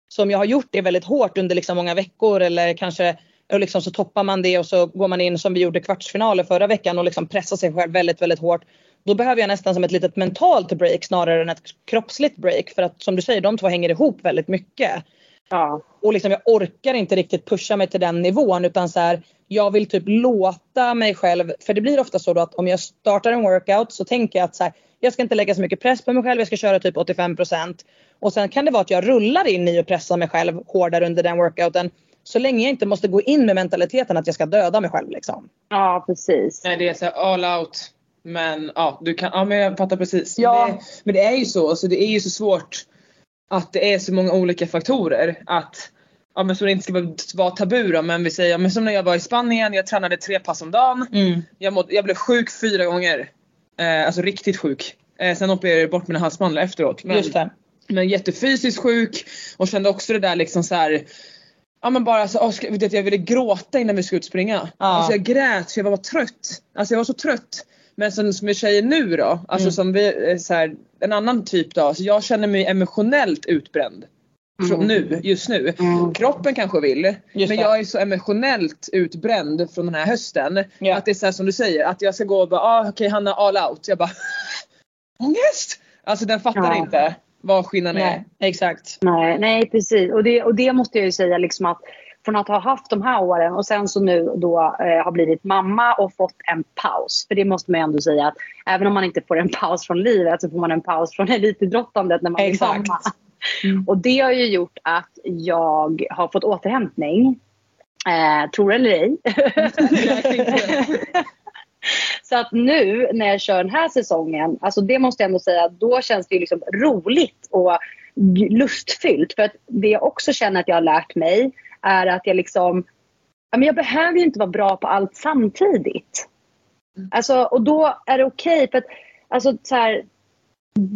Som jag har gjort det väldigt hårt under liksom många veckor eller kanske och liksom så toppar man det och så går man in som vi gjorde kvartsfinaler förra veckan och liksom pressar sig själv väldigt, väldigt hårt. Då behöver jag nästan som ett litet mentalt break snarare än ett kroppsligt break. För att som du säger, de två hänger ihop väldigt mycket. Ja. Och liksom jag orkar inte riktigt pusha mig till den nivån utan så här, jag vill typ låta mig själv, för det blir ofta så då att om jag startar en workout så tänker jag att så här, jag ska inte lägga så mycket press på mig själv, jag ska köra typ 85% och sen kan det vara att jag rullar in i och pressar mig själv hårdare under den workouten så länge jag inte måste gå in med mentaliteten att jag ska döda mig själv liksom. ja, precis. Nej det är så all out. Men ja, du kan, ja men jag fattar precis. Ja. Det, men det är ju så, alltså det är ju så svårt att det är så många olika faktorer att Ja men så det inte ska vara tabu då, men vi säger, ja, men som när jag var i Spanien, jag tränade tre pass om dagen. Jag, mådde, jag blev sjuk fyra gånger. Eh, alltså riktigt sjuk. Eh, sen opererade jag bort mina halsmandlar efteråt. Men, Just det. men jättefysiskt sjuk och kände också det där liksom så här. Ja men bara så, vet du, jag ville gråta innan vi skulle ut springa. Ja. Alltså jag grät för jag var trött. Alltså jag var så trött. Men som, som vi säger nu då, alltså Mm. som vi, eh, så här, en annan typ då. Alltså jag känner mig emotionellt utbränd. Från nu, just nu. Mm. Kroppen kanske vill. Men jag är så emotionellt utbränd från den här hösten. Ja. Att det är så här som du säger, att jag ska gå och bara ah, okej Hanna all out. Jag bara ångest! Alltså den fattar Ja. inte vad skillnaden är. Nej, exakt. Nej, nej precis. Och det, och det måste jag ju säga liksom att från att ha haft de här åren och sen så nu då eh, har blivit mamma och fått en paus. För det måste man ju ändå säga att även om man inte får en paus från livet så får man en paus från elitidrottandet när man Exakt. blir mamma. Och det har ju gjort att jag har fått återhämtning. Eh, tror eller ej. Så att nu när jag kör den här säsongen, alltså det måste jag ändå säga, då känns det ju liksom roligt och lustfyllt. För att det jag också känner att jag har lärt mig är att jag liksom, ja, men jag behöver ju inte vara bra på allt samtidigt. Alltså, och då är det okej för att alltså, så här,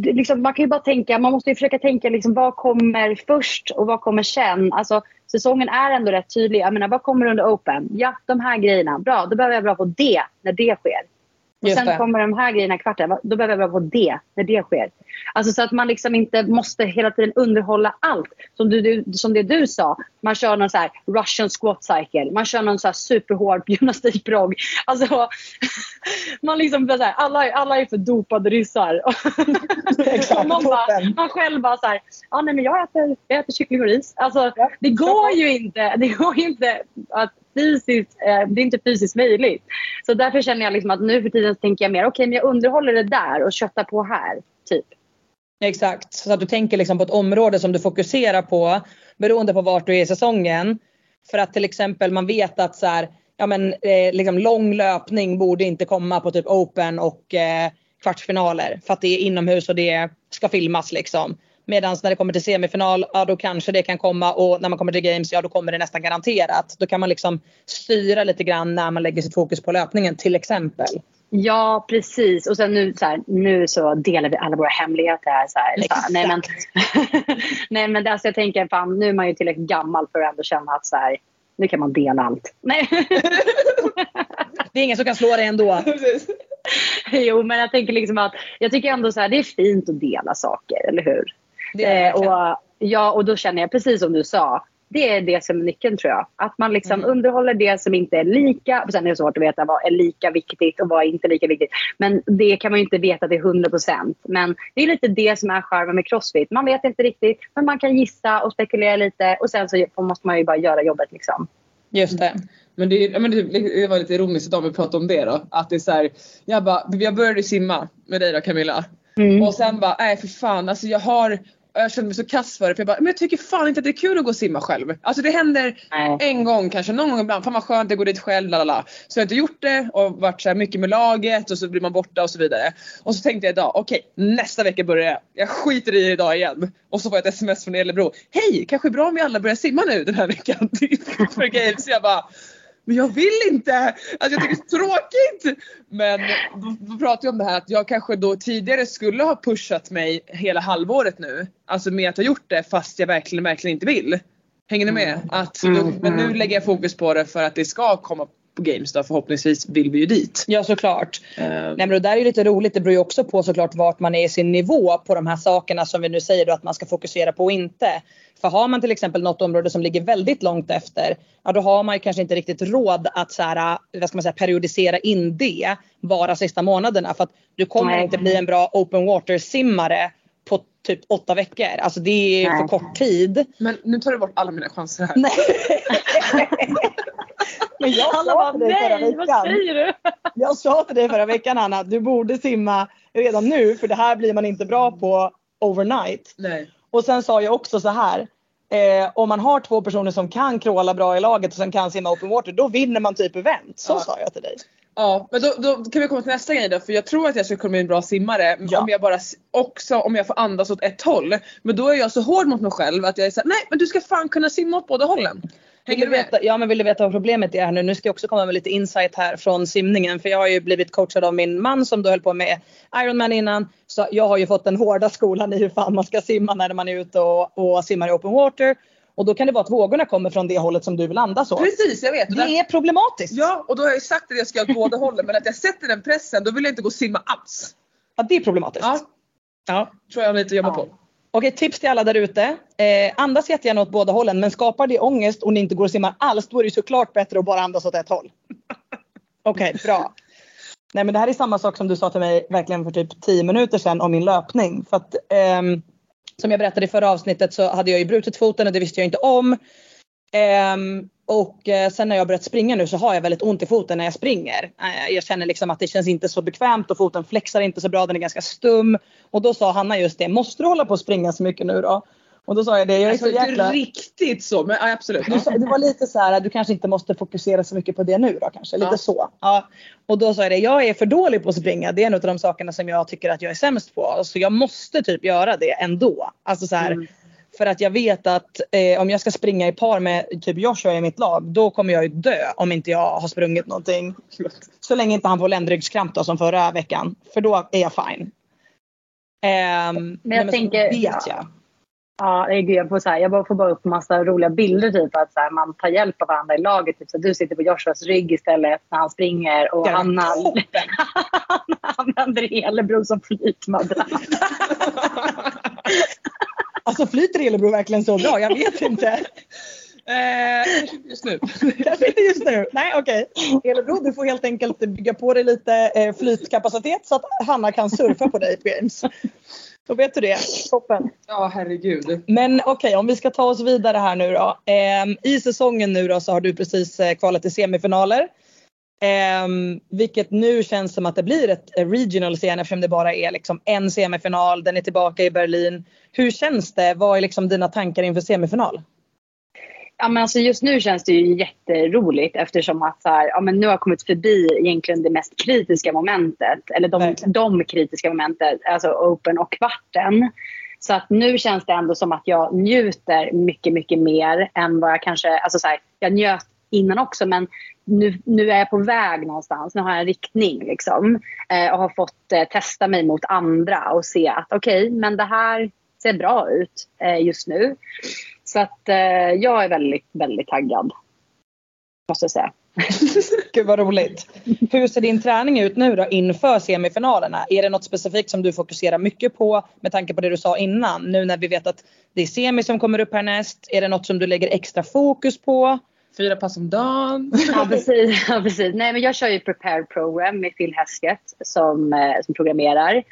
liksom, man kan ju bara tänka, man måste ju försöka tänka liksom, vad kommer först och vad kommer sen. Alltså, säsongen är ändå rätt tydlig. Jag menar, vad kommer under Open? Ja, de här grejerna. Bra, då behöver jag vara bra på det när det sker. Och Just sen det. kommer de här grejerna i kvarten. Va- Då behöver jag vara på det när det sker. Alltså så att man liksom inte måste hela tiden underhålla allt. Som, du, du, som det du sa. Man kör någon så här Russian squat cycle. Man kör någon så här superhård gymnastikprogg. Alltså, man liksom så här, alla, alla är för dopade ryssar. Exakt, man, bara, man själv bara så här, ja, nej, men jag, äter, jag äter kyckling och ris. Alltså, det går ju inte. Det går inte att fysiskt, eh, det är inte fysiskt möjligt. Så därför känner jag liksom att nu för tiden så tänker jag mer, okej men jag underhåller det där och köttar på här. Typ. Exakt, så att du tänker liksom på ett område som du fokuserar på beroende på vart du är i säsongen. För att till exempel man vet att så här, ja men, eh, liksom lång löpning borde inte komma på typ open och eh, kvartsfinaler. För att det är inomhus och det ska filmas liksom. Medan när det kommer till semifinal, ja då kanske det kan komma och när man kommer till games, ja då kommer det nästan garanterat. Då kan man liksom styra lite grann när man lägger sitt fokus på löpningen till exempel. Ja, precis. Och sen nu så, här, nu så delar vi alla våra hemligheter här. Så här, här. Nej, men, nej, men alltså, jag tänker fan, nu är man ju tillräckligt gammal för att ändå känna att så här, nu kan man dela allt. Nej. Det är ingen som kan slå dig ändå. Jo, men jag tänker liksom att jag tycker ändå så här, det är fint att dela saker, eller hur? Det Eh, och, ja, och då känner jag precis som du sa. Det är det som är nyckeln tror jag. Att man liksom underhåller det som inte är lika. Sen är det svårt att veta vad är lika viktigt och vad är inte lika viktigt. Men det kan man ju inte veta till 100 procent. Men det är lite det som är charmen med crossfit. Man vet inte riktigt, men man kan gissa och spekulera lite. Och sen så måste man ju bara göra jobbet liksom. Just det. Men det, men det, det var lite ironiskt idag vi pratade om det då. Att det är så här, jag bara, jag började simma med dig då Camilla. Mm. Och sen bara, nej för fan alltså jag har jag kände mig så kass för det för jag bara, men jag tycker fan inte att det är kul att gå och simma själv. Alltså det händer Nej. en gång kanske, någon gång ibland. Fan vad skönt att gå dit själv, lalala. Så jag har inte gjort det och varit så mycket med laget och så blir man borta och så vidare. Och så tänkte jag idag, okej nästa vecka börjar jag. Jag skiter i det idag igen. Och så får jag ett sms från Elebro. Hej, kanske är bra om vi alla börjar simma nu den här veckan. Typ för games. Jag bara, men jag vill inte! Alltså jag tycker det är tråkigt! Men då, då pratar jag om det här att jag kanske då tidigare skulle ha pushat mig hela halvåret nu. Alltså med att ha gjort det fast jag verkligen, verkligen inte vill. Hänger ni med? Att då, men nu lägger jag fokus på det för att det ska komma på games då. Förhoppningsvis vill vi ju dit. Ja såklart. Eh, Nej men det där är ju lite roligt. Det beror ju också på såklart vart man är i sin nivå på de här sakerna som vi nu säger då att man ska fokusera på och inte. För har man till exempel något område som ligger väldigt långt efter. Ja då har man ju kanske inte riktigt råd att så här, vad ska man säga, periodisera in det bara sista månaderna. För att du kommer Nej. inte bli en bra open water simmare på typ åtta veckor. Alltså det är Nej. för kort tid. men nu tar du bort alla mina chanser här. Men jag Alla sa till dig förra nej, vad veckan. säger du? Jag sa till dig förra veckan Anna, du borde simma redan nu för det här blir man inte bra på overnight. Nej. Och sen sa jag också så här. Eh, om man har två personer som kan kråla bra i laget och som kan simma open water, då vinner man typ event. Så Ja. sa jag till dig. Ja, men då, då kan vi komma till nästa grej då. För jag tror att jag skulle kunna bli en bra simmare Ja. om jag bara också om jag får andas åt ett håll. Men då är jag så hård mot mig själv att jag är såhär, nej men du ska fan kunna simma åt båda hållen. Vill Hänger du veta, ja men vill du veta vad problemet är här nu? Nu ska jag också komma med lite insight här från simningen. För jag har ju blivit coachad av min man som då höll på med Ironman innan. Så jag har ju fått den hårda skolan i hur fan man ska simma när man är ute och, och simmar i open water. Och då kan det vara att vågorna kommer från det hållet som du vill andas åt. Precis, jag vet. Och där- Det är problematiskt. Ja, och då har jag ju sagt att jag ska åt båda hållen men att jag sätter den pressen då vill jag inte gå och simma alls. Ja, det är problematiskt. Ja, Ja. tror jag har lite att jobba på. Okej, tips till alla där ute. Eh, andas jättegärna åt båda hållen men skapar det ångest och ni inte går och simmar alls då är det såklart bättre att bara andas åt ett håll. Okej, bra. Nej men det här är samma sak som du sa till mig verkligen för typ 10 minuter sedan om min löpning. För att, ehm, som jag berättade i förra avsnittet så hade jag ju brutit foten och det visste jag inte om. Ehm, och eh, sen när jag börjat springa nu så har jag väldigt ont i foten när jag springer. Eh, jag känner liksom att det känns inte så bekvämt och foten flexar inte så bra, den är ganska stum. Och då sa Hanna just det, måste du hålla på att springa så mycket nu då? Och då sa jag det, jag är Alltså så jäkla... riktigt så, men ja, absolut. Du, sa- det var lite så här, du kanske inte måste fokusera så mycket på det nu då kanske. Lite Ja. så. Ja. Och då sa jag det, jag är för dålig på att springa. Det är en av de sakerna som jag tycker att jag är sämst på. Så jag måste typ göra det ändå. Alltså så här, Mm. För att jag vet att eh, om jag ska springa i par med typ Joshua i mitt lag. Då kommer jag ju dö om inte jag har sprungit någonting. Så länge inte han får ländryggskramp då som förra veckan. För då är jag fine. Ehm, nej, så tänker- vet ja. jag. Ja, det är gud, jag, får så här, jag bara får bara upp massa roliga bilder. Typ, att så här, man tar hjälp av varandra i laget. Typ, så du sitter på Joshuas rygg istället när han springer. Och Hanna använder Elebro som flytmadrass. Alltså flyter Elebro verkligen så bra? Jag vet inte. Eh, just nu. Kanske inte just nu. Nej okej. Elebro du får helt enkelt bygga på dig lite eh, flytkapacitet så att Hanna kan surfa på dig på Games. Då vet du det. Toppen. Ja, herregud. Men okej om vi ska ta oss vidare här nu då. Ehm, I säsongen nu då så har du precis eh, kvalat till semifinaler. Ehm, vilket nu känns som att det blir ett eh, regional scen eftersom det bara är liksom en semifinal. Den är tillbaka i Berlin. Hur känns det? Vad är liksom dina tankar inför semifinal? Ja, men alltså just nu känns det ju jätteroligt eftersom att så här, ja, men nu har jag kommit förbi egentligen det mest kritiska momentet. Eller de, Verkligen. de kritiska momentet, alltså open och kvarten. Så att nu känns det ändå som att jag njuter mycket, mycket mer än vad jag kanske... Alltså så här, jag njöt innan också men nu, nu är jag på väg någonstans. Nu har jag en riktning liksom. Eh, och har fått eh, testa mig mot andra och se att okej, men det här ser bra ut eh, just nu. Så att eh, jag är väldigt, väldigt taggad. Måste jag säga. Gud vad roligt. Hur ser din träning ut nu då inför semifinalerna? Är det något specifikt som du fokuserar mycket på med tanke på det du sa innan? Nu när vi vet att det är semi som kommer upp härnäst. Är det något som du lägger extra fokus på? Fyra pass om dagen. Ja precis. Ja, precis. Nej, men jag kör ju Prepare Program med Phil Hesketh som, eh, som programmerar.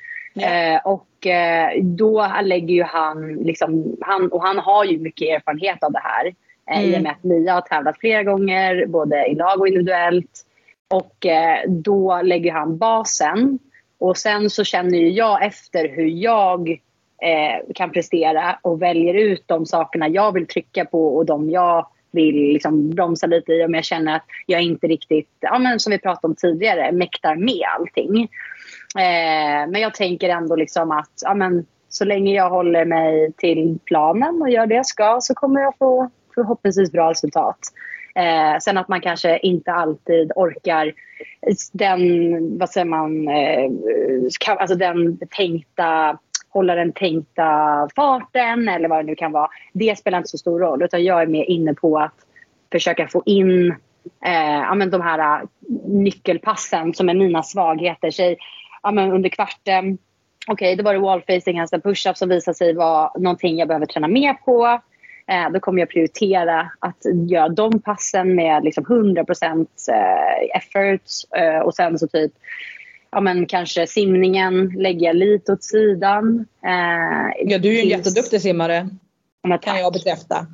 Eh, och eh, då lägger ju han, liksom, han, och han har ju mycket erfarenhet av det här. Eh, I och Mm. med att Mia har tävlat flera gånger, både i lag och individuellt. Och eh, då lägger han basen. Och sen så känner ju jag efter hur jag eh, kan prestera och väljer ut de sakerna jag vill trycka på och de jag vill liksom bromsa lite i om jag känner att jag inte riktigt, ja, men som vi pratade om tidigare, mäktar med allting. Eh, men jag tänker ändå liksom att ja, men, så länge jag håller mig till planen och gör det jag ska så kommer jag få förhoppningsvis bra resultat. Eh, sen att man kanske inte alltid orkar den, vad säger man, eh, alltså den tänkta hålla den tänkta farten eller vad det nu kan vara. Det spelar inte så stor roll utan jag är mer inne på att försöka få in eh, ja, men de här eh, nyckelpassen som är mina svagheter. Så, ja, men under kvarten, okej, då var det wallfacing, handstand alltså push-up som visade sig vara någonting jag behöver träna mer på. Eh, då kommer jag prioritera att göra de passen med liksom 100% eh, effort. Eh, och sen så typ, ja men kanske simningen lägger jag lite åt sidan. Eh, Ja, du är ju en tills- jätteduktig simmare Ja, kan jag bekräfta.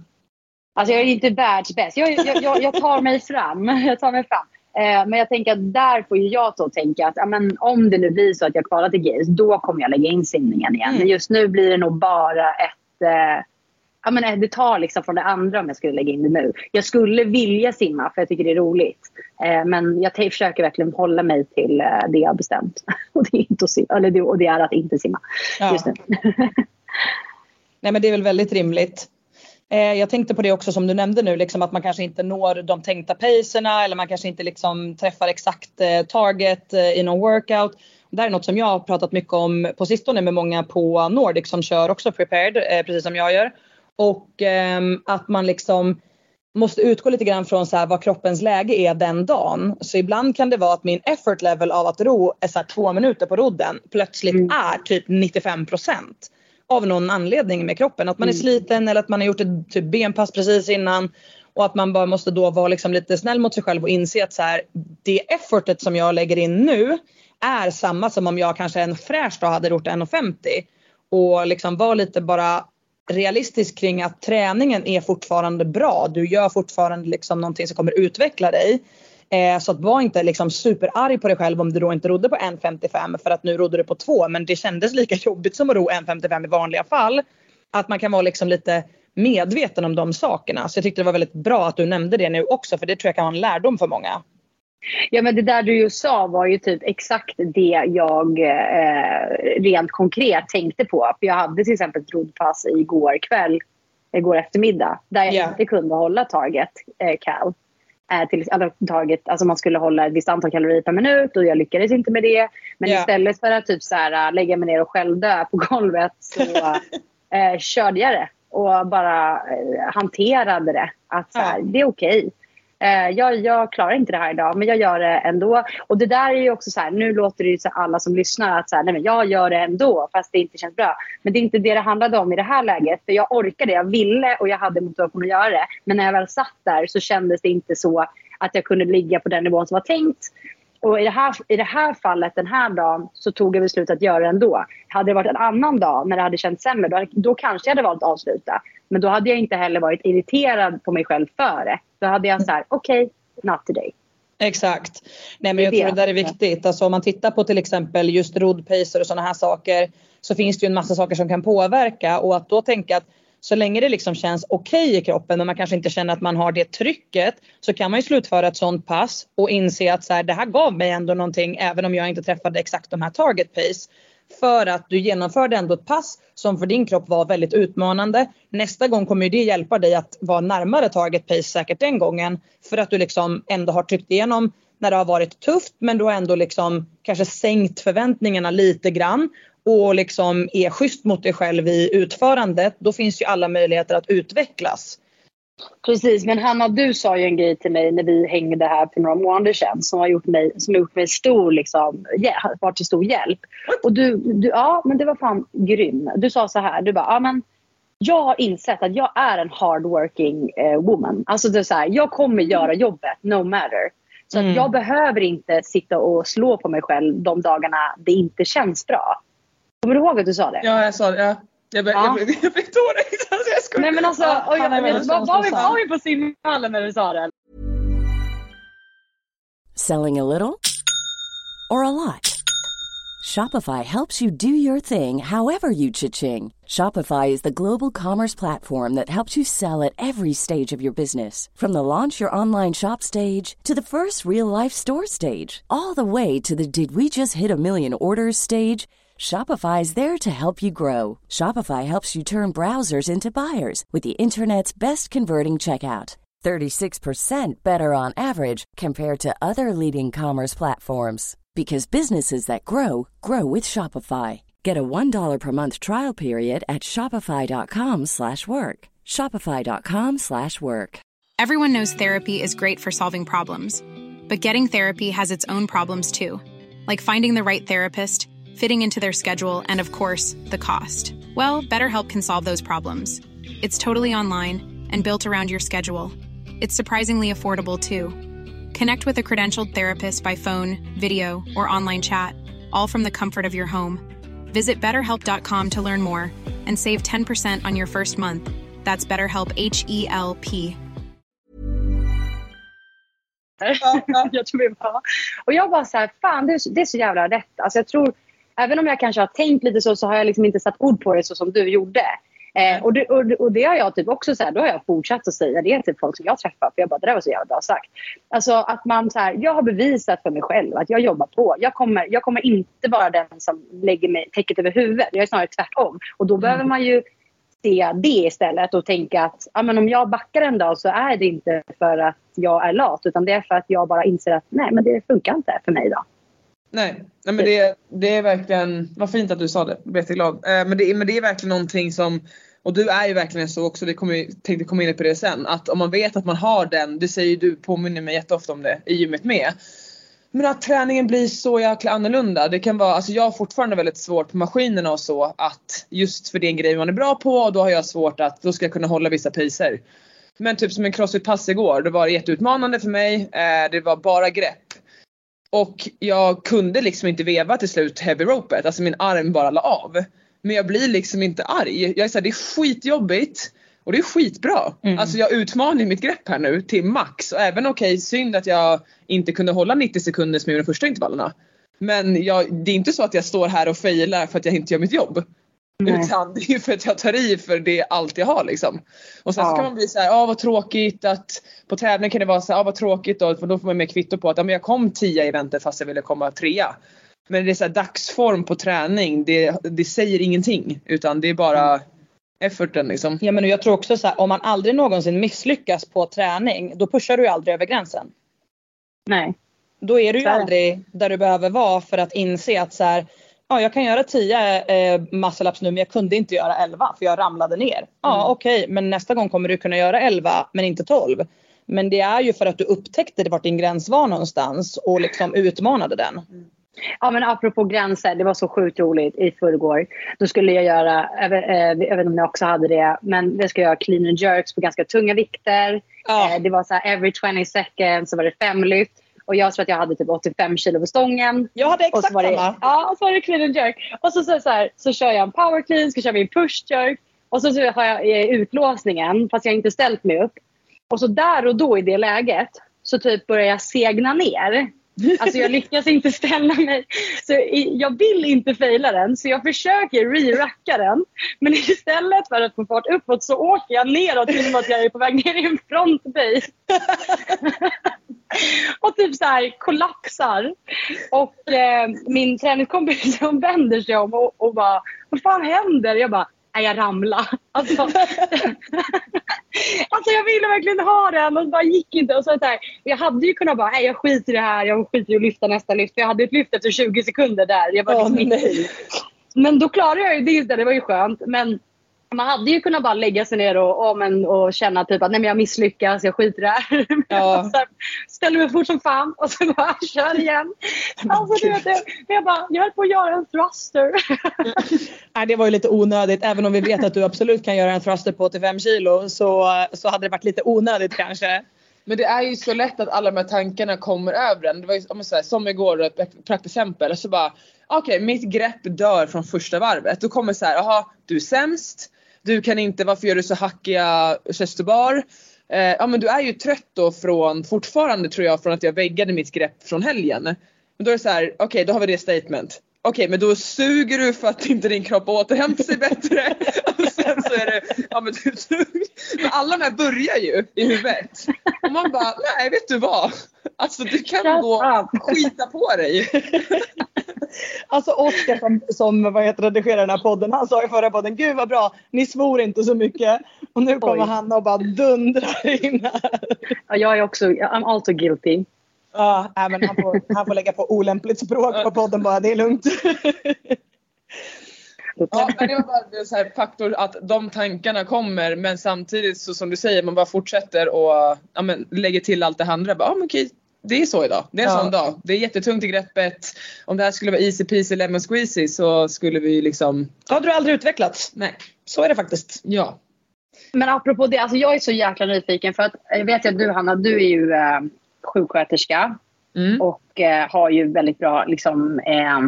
Alltså jag är inte världsbäst. Jag, jag, jag, jag tar mig fram. Jag tar mig fram. Eh, men jag tänker att där får jag då tänka att ja, men om det nu blir så att jag kvalar till Games, då kommer jag lägga in simningen igen. Mm. Men just nu blir det nog bara ett... Eh, ja, men eh, det tar liksom från det andra om jag skulle lägga in det nu. Jag skulle vilja simma för jag tycker det är roligt. Eh, men jag försöker verkligen hålla mig till eh, det jag har bestämt. och, det är inte att simma, eller det, och det är att inte simma Ja. just nu. Nej men det är väl väldigt rimligt. Eh, jag tänkte på det också som du nämnde nu, liksom att man kanske inte når de tänkta pacerna eller man kanske inte liksom träffar exakt eh, target i någon workout. Det här är något som jag har pratat mycket om på sistone med många på Nordic som kör också prepared, precis som jag gör. Och ehm, att man liksom måste utgå lite grann från så här vad kroppens läge är den dagen. Så ibland kan det vara att min effort level av att ro är så här två minuter på rodden plötsligt Mm. är typ 95 procent. av någon anledning med kroppen. Att man är sliten eller att man har gjort ett typ benpass precis innan. Och att man bara måste då vara liksom lite snäll mot sig själv och inse att så här, det effortet som jag lägger in nu är samma som om jag kanske en fräsch dag hade gjort 1,50. Och liksom vara lite bara realistisk kring att träningen är fortfarande bra. Du gör fortfarande liksom någonting som kommer utveckla dig. Eh, så att var inte liksom superarg på dig själv om du då inte rodde på 1,55 för att nu rodde du på 2 men det kändes lika jobbigt som att ro 1,55 i vanliga fall. Att man kan vara liksom lite medveten om de sakerna. Så jag tyckte det var väldigt bra att du nämnde det nu också för det tror jag kan vara en lärdom för många. Ja men det där du ju sa var ju typ exakt det jag eh, rent konkret tänkte på. För jag hade till exempel ett roddpass igår kväll, igår eftermiddag. Där jag Ja. inte kunde hålla target eh, cal. Eh, till, alltså, target, alltså man skulle hålla ett visst antal kalorier per minut och jag lyckades inte med det. Men Ja. istället för att typ så här, äh, lägga mig ner och självdö på golvet så eh, körde jag det. Och bara eh, hanterade det. Att så här, Ja. det är okej. Eh, Eh, jag, jag klarar inte det här idag, men jag gör det ändå. Och det där är ju också så här, nu låter det ju så alla som lyssnar att så här, nej men jag gör det ändå, fast det inte känns bra. Men det är inte det det handlade om i det här läget. För jag orkade, jag ville och jag hade motivation att göra det. Men när jag väl satt där så kändes det inte så att jag kunde ligga på den nivån som var tänkt. Och i det, här, i det här fallet, den här dagen, så tog jag beslutet att göra det ändå. Hade det varit en annan dag när det hade känts sämre, då, då kanske jag hade valt att avsluta. Men då hade jag inte heller varit irriterad på mig själv för det. Då hade jag så här, okej, not today. Exakt. Nej men jag tror det. där är viktigt. Alltså om man tittar på till exempel just roddpacer och sådana här saker så finns det ju en massa saker som kan påverka och att då tänka att så länge det liksom känns okej i kroppen men man kanske inte känner att man har det trycket så kan man ju slutföra ett sånt pass och inse att så här, det här gav mig ändå någonting även om jag inte träffade exakt de här target pace. För att du genomförde ändå ett pass som för din kropp var väldigt utmanande. Nästa gång kommer ju det hjälpa dig att vara närmare target pace säkert den gången. För att du liksom ändå har tryckt igenom när det har varit tufft men du har ändå liksom kanske sänkt förväntningarna lite grann och liksom är schysst mot dig själv i utförandet. Då finns ju alla möjligheter att utvecklas. Precis, men Hanna du sa ju en grej till mig när vi hängde här för några månader sedan som har gjort mig, som har gjort mig stor, liksom, hjäl- varit till stor hjälp. Och du, du, ja men det var fan grym. Du sa så här, du bara, ja men jag har insett att jag är en hardworking eh, woman. Alltså det är så här, jag kommer göra jobbet no matter. Så att jag behöver inte sitta och slå på mig själv de dagarna det inte känns bra. Kommer du ihåg att du sa det? Ja jag sa det. Ja. Jag, blev- Ja. jag, blev- jag fick tårar. Alltså, jag skojar. Nej men alltså, Ja, och jag, han är var, var, vi, var vi på simhallen när du sa det? Selling a little or a lot? Shopify helps you do your thing however you cha-ching. Shopify is the global commerce platform that helps you sell at every stage of your business. From the launch your online shop stage to the first real life store stage, all the way to the did we just hit a million orders stage. Shopify is there to help you grow. Shopify helps you turn browsers into buyers with the internet's best converting checkout. 36% better on average compared to other leading commerce platforms because businesses that grow grow with Shopify. Get a $1 per month trial period at shopify.com slash work. shopify.com slash work. Everyone knows therapy is great for solving problems, but getting therapy has its own problems too, like finding the right therapist, fitting into their schedule, and of course, the cost. Well, BetterHelp can solve those problems. It's totally online and built around your schedule. It's surprisingly affordable too. Connect with a credentialed therapist by phone, video, or online chat, all from the comfort of your home. Visit betterhelp.com to learn more and save 10% on your first month. That's BetterHelp H E L P. jag tror vi bara, och jag bara så här, fan det är, det är så jävla rätt. Alltså jag tror, även om jag kanske har tänkt lite så, så har jag liksom inte satt ord på det så som du gjorde. Eh, och, det, och, och det har jag typ också så här, då har jag fortsatt att säga det till folk som jag träffar. För jag bara, det där var så jävla bra sagt. Alltså att man så här, jag har bevisat för mig själv att jag jobbar på. Jag kommer, jag kommer inte vara den som lägger mig täcket över huvudet. Jag är snarare tvärtom. Och då behöver man ju se det istället och tänka att ja, men om jag backar en dag så är det inte för att jag är lat utan det är för att jag bara inser att nej men det funkar inte för mig idag. Nej, nej men det, det är verkligen, vad fint att du sa det, jag blir jätteglad. Eh, men, det, men det är verkligen någonting som, och du är ju verkligen så också, vi kommer, tänkte komma in på det sen, att om man vet att man har den, det säger ju du, påminner mig jätteofta om det i gymmet med. Men att träningen blir så jäkla annorlunda. Det kan vara, alltså jag har fortfarande väldigt svårt på maskinerna och så att just för det är en grej man är bra på och då har jag svårt att, då ska jag kunna hålla vissa priser. Men typ som en crossfit-pass igår, det var jätteutmanande för mig. Eh, det var bara grepp. Och jag kunde liksom inte veva till slut heavy ropet, alltså min arm bara la av. Men jag blir liksom inte arg. Jag är såhär, det är skitjobbigt. Och det är skitbra. Mm. Alltså jag utmanar mitt grepp här nu till max. Och även okej, synd att jag inte kunde hålla 90 sekunder som jag gjorde de första intervallerna. Men jag, det är inte så att jag står här och failar för att jag inte gör mitt jobb. Nej. Utan det är för att jag tar i för det är allt jag har liksom. Och sen så Ja. kan man bli så här, ah vad tråkigt att på tävling kan det vara så här, ah vad tråkigt då, för då får man mer kvitto på att ah, men jag kom 10 i eventet fast jag ville komma trea. Men det är så här, dagsform på träning, det, det säger ingenting utan det är bara efforten liksom. Ja men jag tror också så här, om man aldrig någonsin misslyckas på träning, då pushar du ju aldrig över gränsen. Nej. Då är du ju Så aldrig där du behöver vara för att inse att så här, ja jag kan göra 10 eh, muscle-ups nu men jag kunde inte göra 11 för jag ramlade ner. Ja Mm. okej men nästa gång kommer du kunna göra 11 men inte 12. Men det är ju för att du upptäckte vart din gräns var någonstans och liksom utmanade den. Ja men apropå gränser, det var så sjukt roligt i förrgår. Då skulle jag göra, jag vet, eh, inte om jag också hade det, men jag göra clean and jerks på ganska tunga vikter. Ja. Eh, Det var så här every 20 seconds så var det fem lyft. Och jag tror att jag hade typ 85 kilo på stången. Jag hade exakt det, samma. ja, och så var det clean and jerk. Och så, så, så, här, så kör jag en power clean, ska köra min push jerk. Och så, så har jag eh, utlåsningen fast jag inte ställt mig upp. Och så där och då i det läget så typ börjar jag segna ner. Alltså jag lyckas inte ställa mig. Så jag vill inte faila den så jag försöker re-racka den. Men istället för att få fart uppåt så åker jag neråt till att jag är på väg ner i en frontböj. och typ så här kollapsar. Och eh, min träningskompis vänder sig om och, och bara Vad fan händer? Jag bara Nej jag ramlade. Alltså, alltså jag ville verkligen ha den och det bara gick inte. Och så här, jag hade ju kunnat bara Nej jag skiter i det här. Jag skiter i att lyfta nästa lyft. För jag hade ett lyft efter 20 sekunder där. Jag bara, Åh, liksom, nej. men då klarade jag ju det. Det var ju skönt. Men man hade ju kunnat bara lägga sig ner och, och, men, och känna typ att nej men jag misslyckas, jag skiter i det här. Ja. Så här, Ställer mig fort som fan och så bara kör igen. Alltså, du vet, det, jag, bara, jag höll på att göra en thruster. Nej, det var ju lite onödigt. Även om vi vet att du absolut kan göra en thruster på 85 kilo så, så hade det varit lite onödigt kanske. Men det är ju så lätt att alla de här tankarna kommer över en. Det var ju säger, som igår, ett praktiskt exempel. Så bara, okej mitt grepp dör från första varvet. Då kommer så här, jaha du är sämst. Du kan inte, varför gör du så hackiga chest? Eh, ja men du är ju trött då från, fortfarande tror jag, från att jag väggade mitt grepp från helgen. Men då är det så här, okej då har vi det statement. Okej men då suger du för att inte din kropp återhämtar sig bättre. Och sen så är det, ja men du suger. Men alla de här börjar ju i huvudet. Och man bara, nej vet du vad? Alltså du kan Shut gå skita på dig. Alltså Oskar som, som vad heter, redigerar den här podden, han sa i förra podden, gud vad bra, ni svor inte så mycket. Och nu kommer Oj. han och bara dundrar in här. Ja, jag är också, I'm also guilty. Ja, men han, får, han får lägga på olämpligt språk på podden bara, det är lugnt. Ja, men det var bara det så här faktor att de tankarna kommer men samtidigt så som du säger man bara fortsätter och ja, men, lägger till allt det andra. Bara, ja, men okej, det är så idag. Det är en Ja. sån dag. Det är jättetungt i greppet. Om det här skulle vara easy peasy lemon squeezy så skulle vi liksom, Då hade du aldrig utvecklats. nej. Så är det faktiskt. Ja. Men apropå det, alltså jag är så jäkla nyfiken för att jag vet att du Hanna, du är ju eh, sjuksköterska Mm. och eh, har ju väldigt bra liksom, eh,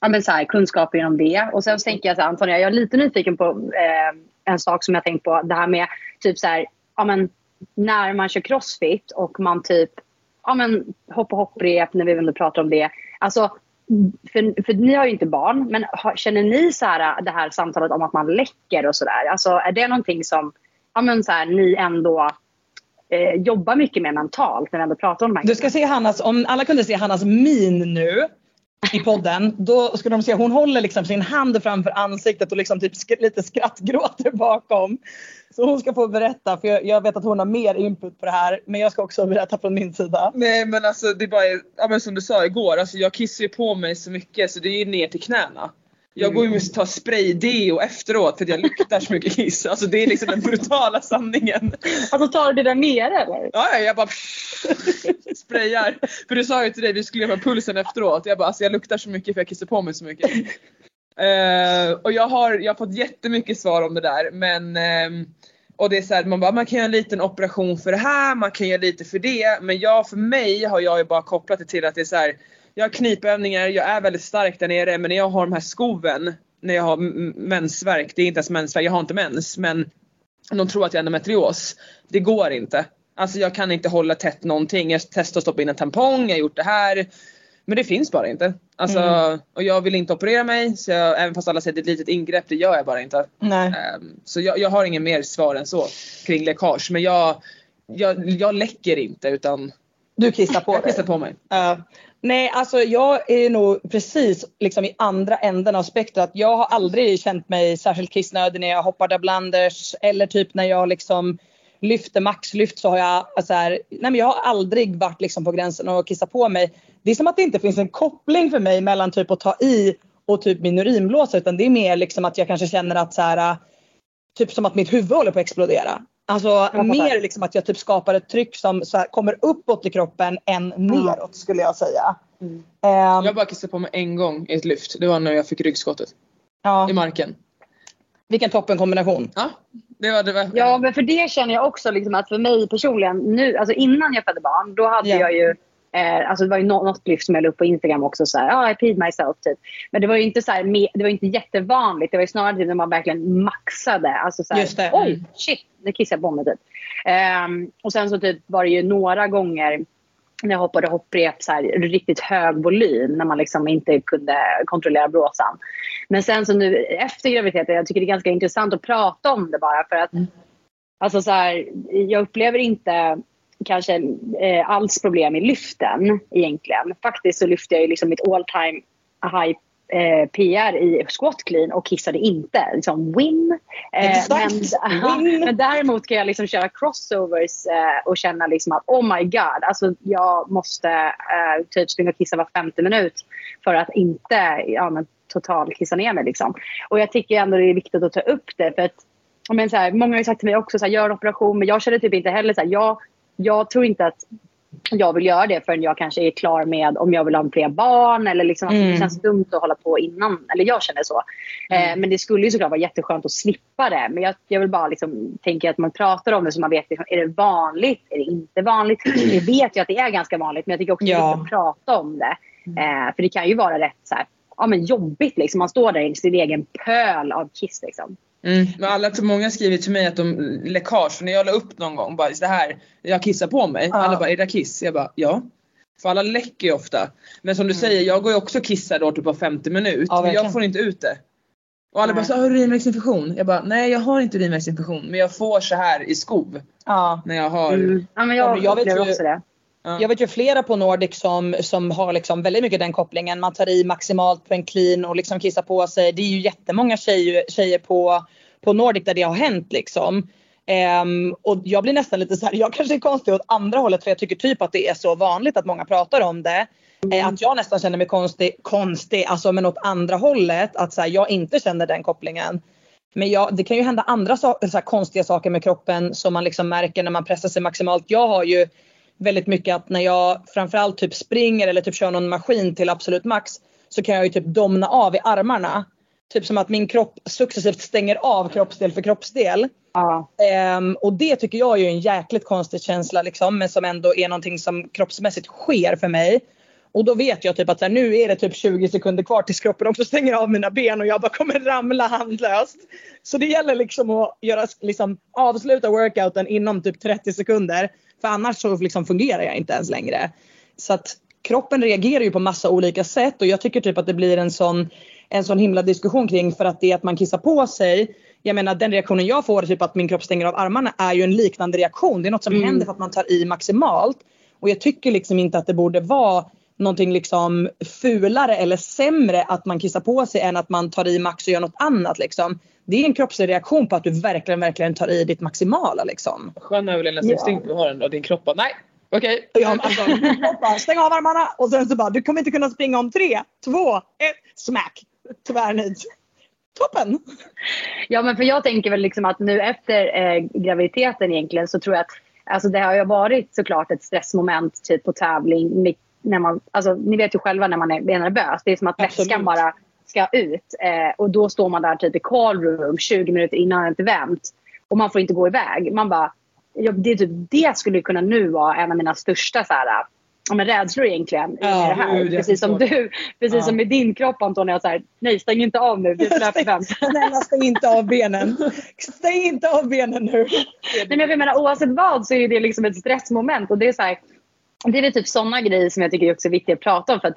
ja, men så här, kunskaper inom det. Och sen så tänker jag så här, Antonija, jag är lite nyfiken på eh, en sak som jag tänkt på. Det här med typ så här, ja, men, när man kör crossfit och man typ ja, men, hopp och hopprep när vi ändå pratar om det. Alltså, för, för ni har ju inte barn, men har, känner ni så här, det här samtalet om att man läcker och sådär? Alltså, är det någonting som ja, men, så här, ni ändå eh, jobbar mycket med mentalt när vi ändå pratar om de här Du ska se Hannas, om alla kunde se Hannas min nu i podden, då skulle de se hon håller liksom sin hand framför ansiktet och liksom typ sk- lite skrattgråter bakom. Så hon ska få berätta, för jag, jag vet att hon har mer input på det här, men jag ska också berätta från min sida. Nej men alltså det är bara, ja, men som du sa igår, alltså, jag kissar ju på mig så mycket så det är ju ner till knäna. Jag går ju och tar spray-deo efteråt för att jag luktar så mycket kiss. Alltså det är liksom den brutala sanningen. Alltså tar du det där nere eller? Ja, ja, jag bara sprayar. För du sa ju till dig, vi skulle göra pulsen efteråt. Jag bara, alltså jag luktar så mycket för jag kissar på mig så mycket. Eh, och jag har, jag har fått jättemycket svar om det där men ehm, och det är så här, man bara man kan göra en liten operation för det här, man kan göra lite för det. Men jag för mig har jag ju bara kopplat det till att det är så här, jag har knipövningar, jag är väldigt stark där nere men när jag har de här skoven när jag har mensvärk, det är inte ens mensvärk, jag har inte mens men de tror att jag har endometrios. Det går inte. Alltså jag kan inte hålla tätt någonting. Jag testar att stoppa in en tampong, jag har gjort det här. Men det finns bara inte. Alltså, Och jag vill inte operera mig, så jag, även fast alla säger att det är ett litet ingrepp, det gör jag bara inte. Nej. Ehm, så jag, jag har ingen mer svar än så kring läckage. Men jag, jag, jag läcker inte utan Du kissar på jag dig. kissar på mig. Ja. nej, alltså jag är nog precis liksom i andra änden av spektrat. Jag har aldrig känt mig särskilt kissnödig när jag hoppar blanders eller typ när jag liksom lyfter maxlyft så har jag alltså här, nej men jag har aldrig varit liksom på gränsen att kissa på mig. Det är som att det inte finns en koppling för mig mellan typ att ta i och typ min urinblåsa utan det är mer liksom att jag kanske känner att så här, typ som att mitt huvud håller på att explodera. Alltså mer liksom att jag typ skapar ett tryck som så här, kommer uppåt i kroppen än neråt skulle jag säga. Ehm, Jag bara kissade på mig en gång i ett lyft. Det var när jag fick ryggskottet ja, i marken. vilken toppenkombination. Ja, det var det. Var, Ja, men för det känner jag också liksom att för mig personligen nu, alltså innan jag födde barn, då hade Ja. jag ju Eh, alltså det var ju nå- något lyft som jag la upp på Instagram också. Så här, ah, I peed myself typ. Men det var ju inte, så här, det var inte jättevanligt. Det var ju snarare typ när man verkligen maxade. Alltså så här. Oj, Mm. shit, nu kissade jag på mig typ. Ehm, och sen så typ var det ju några gånger när jag hoppade hopprep så här, riktigt hög volym när man liksom inte kunde kontrollera blåsan. Men sen så nu efter graviditeten, jag tycker det är ganska intressant att prata om det bara för att Alltså så här, jag upplever inte kanske eh, alls problem i lyften egentligen. Faktiskt så lyfte jag ju liksom mitt all time high eh, PR i squat clean och kissade inte. Liksom win. Eh, Exakt. men, Win. men däremot kan jag liksom köra crossovers eh, och känna liksom att oh my god, alltså jag måste eh, typ springa och kissa var femte minut för att inte ja, men, total kissa ner mig. Liksom. Och jag tycker ändå det är viktigt att ta upp det för att men så här, många har ju sagt till mig också så här, gör en operation men jag känner typ inte heller så här, jag, jag tror inte att jag vill göra det förrän jag kanske är klar med om jag vill ha fler barn eller liksom att Mm. det känns dumt att hålla på innan. Eller jag känner så. Eh, men det skulle ju såklart vara jätteskönt att slippa det. Men jag, jag vill bara liksom tänka att man pratar om det så man vet liksom, är det vanligt? Är det inte vanligt? Jag vet ju att det är ganska vanligt men jag tycker också Ja. det är viktigt att prata om det. Eh, för det kan ju vara rätt så här, ja, men jobbigt liksom. Man står där i sin egen pöl av kiss liksom. Mm. Men alla, många skriver till mig att de läckage, för när jag la upp någon gång bara det här, jag kissar på mig. Ja. Alla bara, är det kiss? Jag bara, ja. För alla läcker ju ofta. Men som du säger, jag går ju också och kissar då typ på 50 minut. Ja, men jag får inte ut det. Och alla bara, Nej. så, har du urinvägsinfektion? Jag bara, nej jag har inte urinvägsinfektion. Men jag får så här i skov. Ja. När jag har... Mm. Ja, men jag, Jag vet upplever ju- också det. Jag vet ju flera på Nordic som, som har liksom väldigt mycket den kopplingen. Man tar i maximalt på en clean och liksom kissar på sig. Det är ju jättemånga tjejer, tjejer på, på Nordic där det har hänt liksom. Um, och jag blir nästan lite så här, jag kanske är konstig åt andra hållet för jag tycker typ att det är så vanligt att många pratar om det. Mm. att jag nästan känner mig konstig, konstig alltså men åt andra hållet. Att så här, jag inte känner den kopplingen. Men jag, det kan ju hända andra so- så här, konstiga saker med kroppen som man liksom märker när man pressar sig maximalt. Jag har ju väldigt mycket att när jag framförallt typ springer eller typ kör någon maskin till absolut max så kan jag ju typ domna av i armarna. Typ som att min kropp successivt stänger av kroppsdel för kroppsdel. Ja. Ehm, och det tycker jag är ju en jäkligt konstig känsla liksom, men som ändå är någonting som kroppsmässigt sker för mig. Och då vet jag typ att här, nu är det typ 20 sekunder kvar tills kroppen också stänger av mina ben och jag bara kommer ramla handlöst. Så det gäller liksom att göra, liksom, avsluta workouten inom typ 30 sekunder. För annars så liksom fungerar jag inte ens längre. Så att kroppen reagerar ju på massa olika sätt och jag tycker typ att det blir en sån, en sån himla diskussion kring för att det att man kissar på sig. Jag menar den reaktionen jag får, typ att min kropp stänger av armarna, är ju en liknande reaktion. Det är något som händer för att man tar i maximalt. Och jag tycker liksom inte att det borde vara någonting liksom fulare eller sämre att man kissar på sig än att man tar i max och gör något annat liksom. Det är en kroppslig reaktion på att du verkligen, verkligen tar i ditt maximala liksom. Skön överlevnadsinstinkt du har ändå. Din kropp bara, nej okej. Och jag, alltså, bara, stäng av armarna och sen så bara, du kommer inte kunna springa om tre, två, ett, smack. Tvärnit. Toppen! Ja, men för jag tänker väl liksom att nu efter eh, graviditeten egentligen så tror jag att Alltså det har ju varit såklart ett stressmoment typ på tävling. När man, alltså, ni vet ju själva när man är, är nervös. Det är som att Absolut. väskan bara ska ut. Eh, och då står man där typ i call room 20 minuter innan ett event. Och man får inte gå iväg. Man bara, ja, det, är typ, det skulle kunna nu vara en av mina största så här, ja, men rädslor egentligen. i Ja, det här. jag precis som du. Precis Ja. som med din kropp Antonija. Så här, nej stäng inte av nu. Det är. Snälla stäng inte av benen. Stäng inte av benen nu. Nej, men jag menar, oavsett vad så är det liksom ett stressmoment. Och det är, så här, det är väl typ sådana grejer som jag tycker är också viktigt att prata om. För att,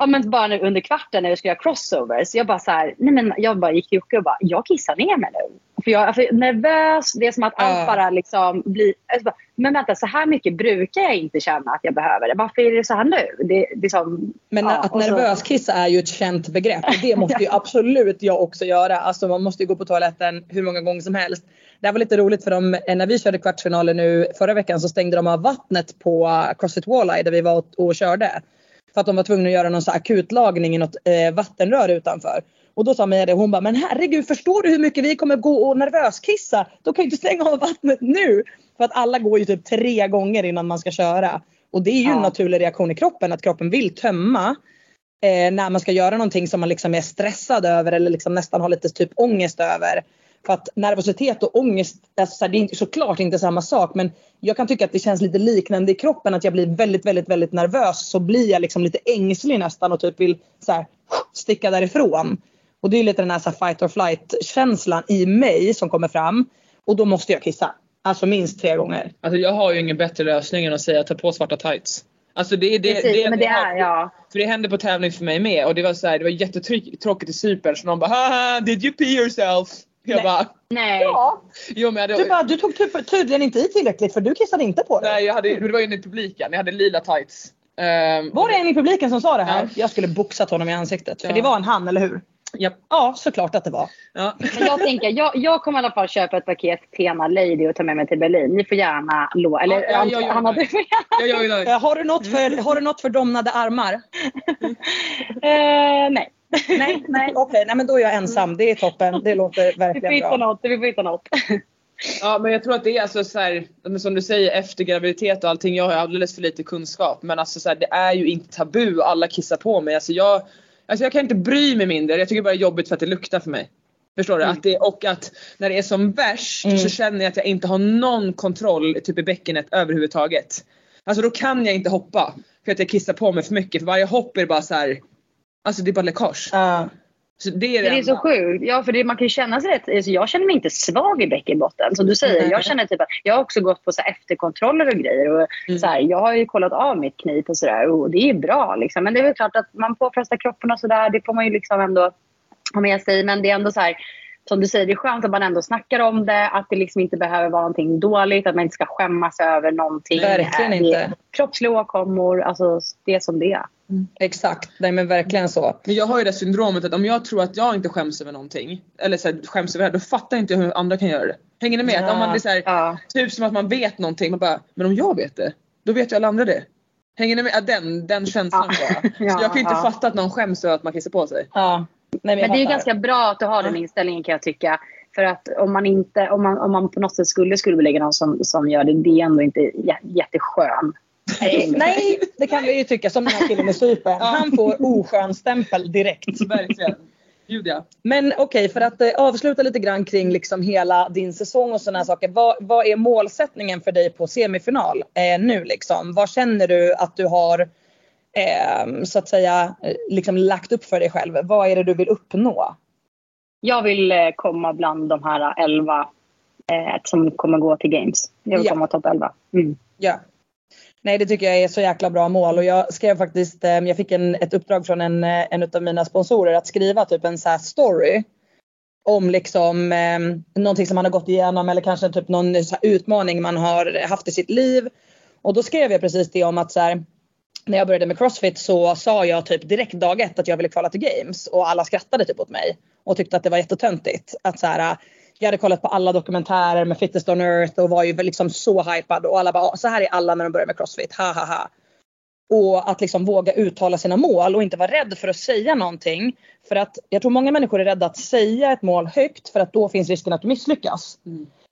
ja, men bara nu under kvarten när vi skulle göra crossovers. Jag bara, så här, nej, men jag bara gick till Jocke och bara, jag kissar ner mig nu. För jag är nervös. Det är som att allt bara liksom blir... Alltså bara, men vänta, så här mycket brukar jag inte känna att jag behöver det. Varför är det så här nu? Det, det som, Men ja, att nervöskissa är ju ett känt begrepp och det måste ju absolut jag också göra. Alltså man måste ju gå på toaletten hur många gånger som helst. Det här var lite roligt för de, när vi körde kvartsfinalen nu förra veckan så stängde de av vattnet på Crossfit Walleye där vi var och, och körde. För att de var tvungna att göra någon så akutlagning i något eh, vattenrör utanför. Och då sa Mia det, hon bara, men herregud förstår du hur mycket vi kommer gå och nervöskissa? Då kan ju inte stänga av vattnet nu. För att alla går ju typ tre gånger innan man ska köra. Och det är ju en Ja. naturlig reaktion i kroppen att kroppen vill tömma eh, när man ska göra någonting som man liksom är stressad över eller liksom nästan har lite typ ångest över. För att nervositet och ångest, alltså det är inte, såklart inte samma sak men jag kan tycka att det känns lite liknande i kroppen att jag blir väldigt, väldigt, väldigt nervös så blir jag liksom lite ängslig nästan och typ vill så här, sticka därifrån. Och det är lite den här, så här fight or flight känslan i mig som kommer fram och då måste jag kissa. Alltså minst tre gånger. Alltså jag har ju ingen bättre lösning än att säga ta på svarta tights. Alltså det, det, Precis, men det är, ja. För det hände på tävling för mig med och det var så här, det var jättetråkigt i Cypern så någon bara haha did you pee yourself? Jag Nej. bara Nej. Ja, jo men jag du, hade, bara, du tog typ, tydligen inte i tillräckligt för du kissade inte på det. nej jag hade, det var ju inne i publiken, jag hade lila tights. Um, Var det en i publiken som sa det här? Ja. Jag skulle boxat honom i ansiktet. För Ja. det var en han, eller hur? Japp. Ja, såklart att det var. Ja. Men jag tänker, jag, jag kommer i alla fall köpa ett paket Tena Lady och ta med mig till Berlin. Ni får gärna lå... Eller Ja, ja, ja, ja. Hanna, du får gärna... Jag. Eh, Har du något för, har du något för domnade armar? Eh, nej. Nej, nej, okej, nej men då är jag ensam. Det är toppen. Det låter Vi får verkligen hitta bra. något. Vi får hitta något. Ja men jag tror att det är alltså så här, som du säger efter graviditet och allting, jag har alldeles för lite kunskap. Men alltså så här, det är ju inte tabu, alla kissar på mig. Alltså jag, alltså jag kan inte bry mig mindre, jag tycker bara det är jobbigt för att det luktar för mig. Förstår du? Att det, och att när det är som värst Mm. så känner jag att jag inte har någon kontroll typ i bäckenet överhuvudtaget. Alltså då kan jag inte hoppa för att jag kissar på mig för mycket. För varje hopp är bara så här. Alltså det är bara läckage. Ja. Så det är Det det, är så sjukt. Ja, för det, man kan ju känna sig rätt... Alltså jag känner mig inte svag i bäckenbotten. Som du säger. Jag känner typ att jag har också gått på så efterkontroller och grejer. Och så här, jag har ju kollat av mitt knip och sådär. Och det är bra liksom. Men det är väl klart att man påfrestar kroppen och sådär. Det får man ju liksom ändå ha med sig. Men det är ändå så här. Som du säger, det är skönt att man ändå snackar om det. Att det liksom inte behöver vara någonting dåligt. Att man inte ska skämmas över någonting. Verkligen Eh, inte. Kroppsliga åkommor. Alltså det är som det är. Exakt, nej men verkligen så. Men jag har ju det syndromet att om jag tror att jag inte skäms över någonting. Eller så här, skäms över det här, då fattar inte jag hur andra kan göra det. Hänger ni med? Att om man, är så här, Ja. Typ som att man vet någonting. Man bara, men om jag vet det, då vet ju alla andra det. Hänger ni med? Ja, Den, den känslan Ja. bara. Så Ja, jag kan inte ja. fatta att någon skäms över att man kissar på sig. Ja. Nej, jag Men det är ju ganska bra att du har den inställningen kan jag tycka. För att om man, inte, om man, om man på något sätt skulle skuldbelägga någon som, som gör det, det är ändå inte jä- jätteskön. Nej, det kan vi ju tycka. Som den här killen i Cypern. Han får oskön stämpel direkt. Verkligen. Gud ja. Men okej, för att eh, avsluta lite grann kring liksom hela din säsong och sådana saker. Vad, vad är målsättningen för dig på semifinal eh, nu liksom? Vad känner du att du har eh, så att säga eh, liksom lagt upp för dig själv? Vad är det du vill uppnå? Jag vill eh, komma bland de här elva eh, som kommer gå till Games. Jag vill Ja. komma topp elva. Mm. Ja. Nej det tycker jag är så jäkla bra mål och jag skrev faktiskt, eh, jag fick en, ett uppdrag från en, eh, en av mina sponsorer att skriva typ en så här story. Om liksom eh, någonting som man har gått igenom eller kanske typ någon utmaning man har haft i sitt liv. Och då skrev jag precis det om att så här, när jag började med crossfit så sa jag typ direkt dag ett att jag ville kvala till games och alla skrattade typ åt mig och tyckte att det var jättetöntigt. Att så här, jag hade kollat på alla dokumentärer med Fittest on Earth och var ju liksom så hypad och alla bara "Ah, så här är alla när de börjar med crossfit, ha ha ha. Och att liksom våga uttala sina mål och inte vara rädd för att säga någonting. För att jag tror många människor är rädda att säga ett mål högt för att då finns risken att du misslyckas.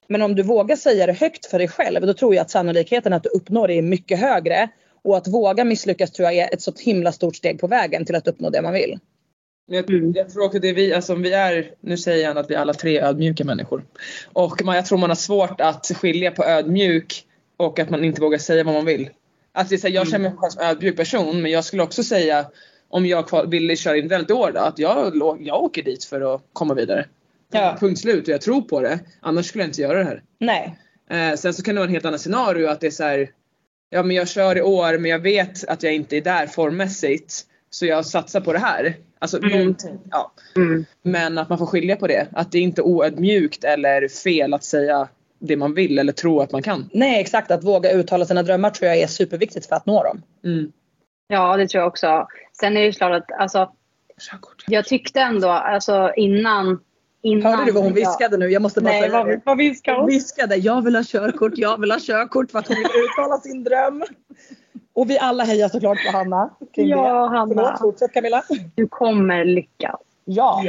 Men om du vågar säga det högt för dig själv då tror jag att sannolikheten att du uppnår det är mycket högre. Och att våga misslyckas tror jag är ett så himla stort steg på vägen till att uppnå det man vill. Jag, jag tror också det vi, alltså vi är, nu säger han att vi alla tre är ödmjuka människor. Och man, jag tror man har svårt att skilja på ödmjuk och att man inte vågar säga vad man vill. Alltså det är så här, jag känner mig själv som en ödmjuk person men jag skulle också säga om jag ville köra individuellt i år då, att jag, jag åker dit för att komma vidare. Ja. Punkt slut och jag tror på det. Annars skulle jag inte göra det här. Nej. Eh, sen så kan det vara en helt annan scenario att det är så här. Ja men jag kör i år men jag vet att jag inte är där formmässigt. Så jag satsar på det här. Alltså någonting. Ja. Mm. Men att man får skilja på det. Att det inte är oödmjukt eller fel att säga det man vill eller tro att man kan. Nej exakt, att våga uttala sina drömmar tror jag är superviktigt för att nå dem. Mm. Ja, det tror jag också. Sen är det ju klart att alltså, jag tyckte ändå alltså, innan, innan... Hörde du vad hon viskade nu? Jag måste bara Nej, säga vad, vad viskade Hon viskade jag vill ha körkort, jag vill ha körkort för att hon vill uttala sin dröm. Och vi alla hejar såklart på Hanna. kring Ja, det. Hanna. Förlåt, fortsätt Camilla. Du kommer lyckas. Ja.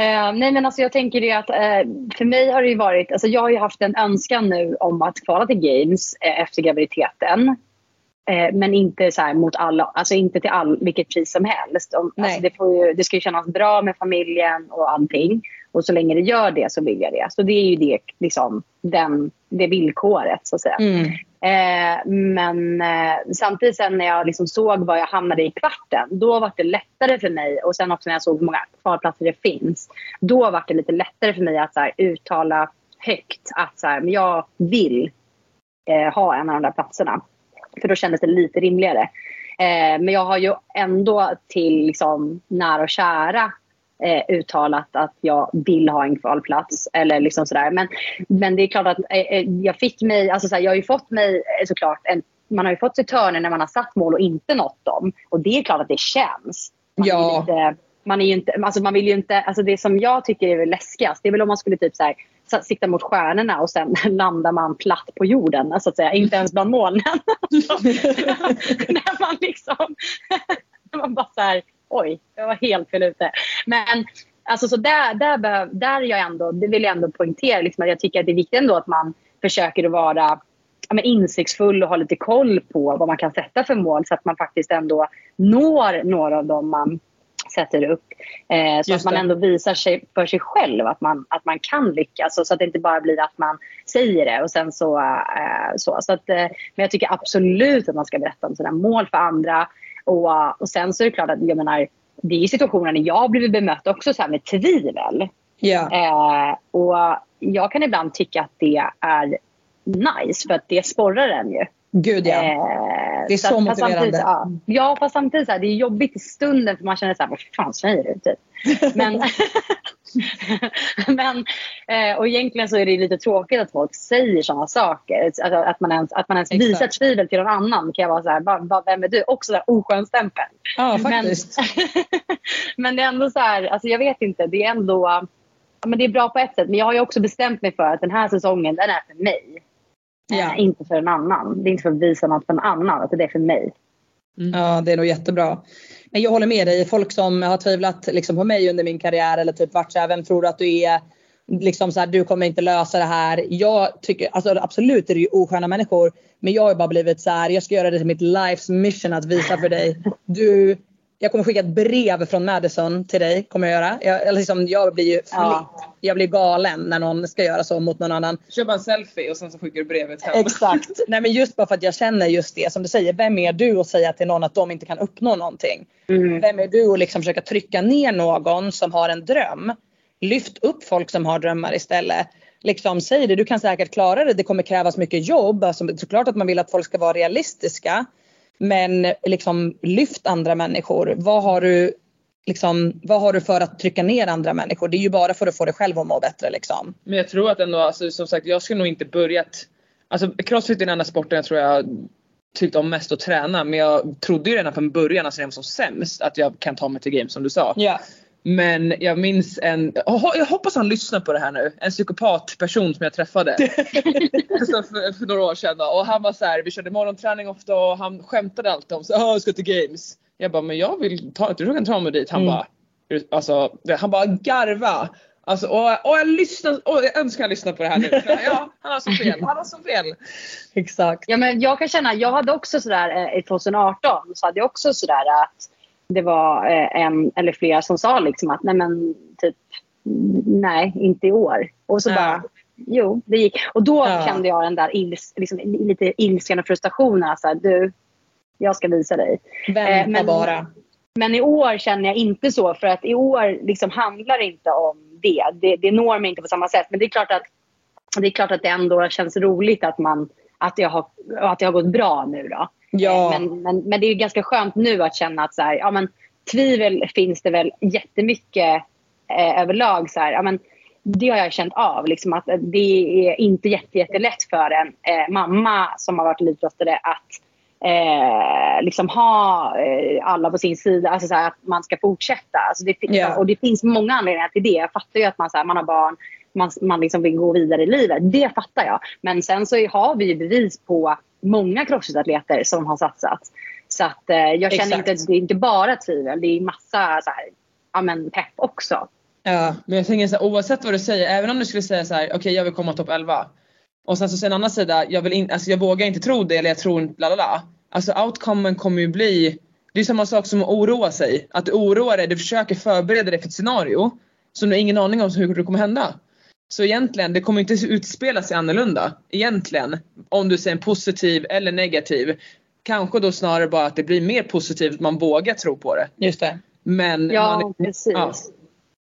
Eh, nej men alltså jag tänker det att eh, för mig har det ju varit, alltså jag har ju haft en önskan nu om att kvala till games eh, efter graviditeten. Eh, men inte så mot alla, alltså inte till all, vilket pris som helst. Om, alltså det, får ju, det ska ju kännas bra med familjen och allting. Och så länge det gör det så vill jag det. Så det är ju det, liksom, den, det villkoret så att säga. Mm. Eh, men eh, samtidigt sen när jag liksom såg var jag hamnade i kvarten, då var det lättare för mig. Och sen också när jag såg hur många kvalplatser det finns. Då var det lite lättare för mig att så här, uttala högt att så här, men jag vill eh, ha en av de där platserna. För då kändes det lite rimligare. Eh, men jag har ju ändå till liksom, nära och kära eh, uttalat att jag vill ha en kvalplats. Eller liksom sådär. Men, men det är klart att eh, eh, jag fick mig, alltså såhär, jag har ju fått mig eh, såklart, en, man har ju fått sig törnen när man har satt mål och inte nått dem. Och det är klart att det känns. Man är Ja. lite, man är inte, alltså man vill ju inte, alltså det som jag tycker är läskigast, det är väl om man skulle typ sa- sikta mot stjärnorna och sen landar man platt på jorden, så att säga, inte ens bland molnen. när man liksom, när man bara såhär, oj, jag var helt fel ute. Men alltså så där, där, behöv, där jag ändå, det vill jag ändå poängtera, liksom, att jag tycker att det är viktigt ändå att man försöker att vara ja, men insiktsfull och ha lite koll på vad man kan sätta för mål så att man faktiskt ändå når några av dem man sätter upp. Eh, så Just att man det. ändå visar sig för sig själv att man, att man kan lyckas. Och så att det inte bara blir att man säger det och sen så. Eh, så. så att, eh, men jag tycker absolut att man ska berätta om sina mål för andra. Och, och sen så är det klart att jag menar, det är situationer när jag har blivit bemött också så med tvivel. Eh, och jag kan ibland tycka att det är nice för att det sporrar en ju. Gud ja. Eh, Det är så fast motiverande. Ja, ja, fast samtidigt så här, det är jobbigt i stunden för man känner så här, vad fan säger du? Typ. Men, men eh, och egentligen så är det lite tråkigt att folk säger sådana saker. Alltså, att man ens, att man ens Exakt. visar tvivel till någon annan kan jag vara så här, bara, bara, vem är du? Också där oskön stämpel. Ja Men, faktiskt. men det är ändå så här, alltså jag vet inte, det är ändå, men det är bra på ett sätt. Men jag har ju också bestämt mig för att den här säsongen, den är för mig. Ja. Eh, inte för en annan. Det är inte för att visa något för en annan, att det är för mig. Ja, det är nog jättebra. Men jag håller med dig. Folk som har tvivlat liksom, på mig under min karriär eller typ varit såhär, vem tror du att du är? Liksom så här, du kommer inte lösa det här. Jag tycker, alltså absolut är det ju osköna människor. Men jag har bara blivit så här, jag ska göra det till mitt lifes mission att visa för dig. Du, jag kommer skicka ett brev från Madison till dig. Kommer jag göra. Jag, eller liksom, jag blir ju flipp. Ja. Jag blir galen när någon ska göra så mot någon annan. Kör bara en selfie och sen så skickar du brevet hem. Exakt. Nej men just bara för att jag känner just det som du säger. Vem är du att säga till någon att de inte kan uppnå någonting? Vem är du att liksom försöka trycka ner någon som har en dröm? Lyft upp folk som har drömmar istället. Liksom säg det, du kan säkert klara det. Det kommer krävas mycket jobb. Alltså, såklart att man vill att folk ska vara realistiska. Men liksom lyft andra människor. Vad har du Liksom, vad har du för att trycka ner andra människor? Det är ju bara för att få dig själv att må bättre. Liksom. Men jag tror att ändå, alltså, som sagt jag skulle nog inte börjat. Alltså crossfit är den enda sporten jag tror jag tyckte om mest att träna. Men jag trodde ju redan från början, alltså när jag var som sämst, att jag kan ta mig till games som du sa. Ja. Men jag minns en, jag hoppas han lyssnar på det här nu, en psykopatperson som jag träffade. för, för några år sedan då. och han var så här, vi körde morgonträning ofta och han skämtade alltid om så "Åh, jag ska till games. Jag bara, men jag vill ta, jag kan ta mig dit. Han Mm. bara, alltså han bara garva. Alltså, och, och jag, lyssnar, och jag önskar jag lyssnade på det här nu. För, ja, han har så fel. Han har så fel. Exakt. Ja, men jag kan känna, jag hade också sådär eh, 2018 så hade jag också sådär att det var eh, en eller flera som sa liksom att nej men typ nej, inte i år. Och så Ja. bara jo, det gick. Och då Ja. kände jag den där ils, liksom, lite ilskan och frustrationen. Alltså, du, jag ska visa dig. Vänta Eh, men- bara. Men i år känner jag inte så. För att i år liksom handlar det inte om det. det. Det når mig inte på samma sätt. Men det är klart att det, är klart att det ändå känns roligt att, man, att, jag har, att det har gått bra nu. Då. Ja. Men, men, men det är ganska skönt nu att känna att så här, ja, men, tvivel finns det väl jättemycket eh, överlag. Så här, ja, men, det har jag känt av. Liksom, att det är inte jätte, jättelätt för en eh, mamma som har varit elitidrottare att eh, liksom ha eh, alla på sin sida. Alltså så här, att man ska fortsätta. Alltså det, Ja. Och det finns många anledningar till det. Jag fattar ju att man, så här, man har barn, man, man liksom vill gå vidare i livet. Det fattar jag. Men sen så har vi ju bevis på många crossfit-atleter som har satsat. Så att, eh, jag känner Exakt. inte att det är inte bara tvivel. Det är massa så här, ja, men pepp också. Ja. Men jag tänker så här, oavsett vad du säger, även om du skulle säga så här, okej jag vill komma topp 11. Och sen så säger en annan sida, jag, vill in, alltså jag vågar inte tro det eller jag tror inte bla bla bla. Alltså outcomen kommer ju bli, det är samma sak som att oroa sig. Att du oroar dig, du försöker förbereda dig för ett scenario som du har ingen aning om hur det kommer hända. Så egentligen, det kommer inte utspela sig annorlunda. Egentligen, om du säger en positiv eller negativ. Kanske då snarare bara att det blir mer positivt, att man vågar tro på det. Just det. Men Ja, man, precis. ja.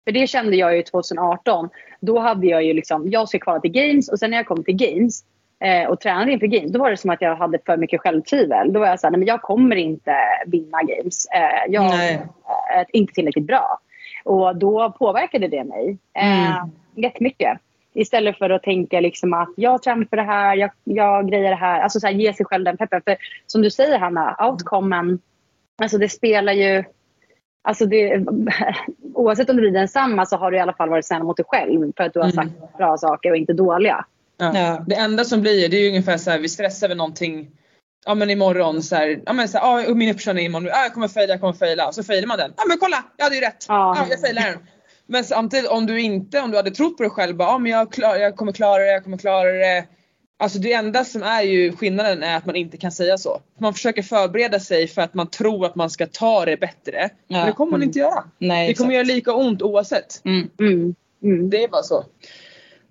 För det kände jag ju 2018. Då hade jag ju liksom, jag ska kvala till Games och sen när jag kom till Games eh, och tränade inför Games, då var det som att jag hade för mycket självtvivel. Då var jag såhär, nej men jag kommer inte vinna Games. Eh, jag Nej. är inte tillräckligt bra. Och då påverkade det mig eh, Mm. jättemycket. Istället för att tänka liksom att jag tränar för det här, jag, jag grejer det här. Alltså så här, ge sig själv den peppen. För som du säger Hanna, outcomen, alltså det spelar ju Alltså det, oavsett om det blir densamma så har du i alla fall varit snäll mot dig själv för att du har Mm. sagt bra saker och inte dåliga. Ja. Ja. Det enda som blir det är ju ungefär så här, vi stressar över någonting. Ja men imorgon så här, ja men så här, ja, min uppkörning imorgon, ja, jag kommer fejla, jag kommer fejla. Så failar man den. Ja men kolla, jag hade ju rätt. Ja. Ja, jag failar den. Men samtidigt om du inte, om du hade trott på dig själv, bara, ja men jag, klar, jag kommer klara det, jag kommer klara det. Alltså det enda som är ju skillnaden är att man inte kan säga så. Man försöker förbereda sig för att man tror att man ska ta det bättre. Men det kommer man inte göra. Nej, Det kommer göra lika ont oavsett. Mm. Mm. Mm. Det är bara så.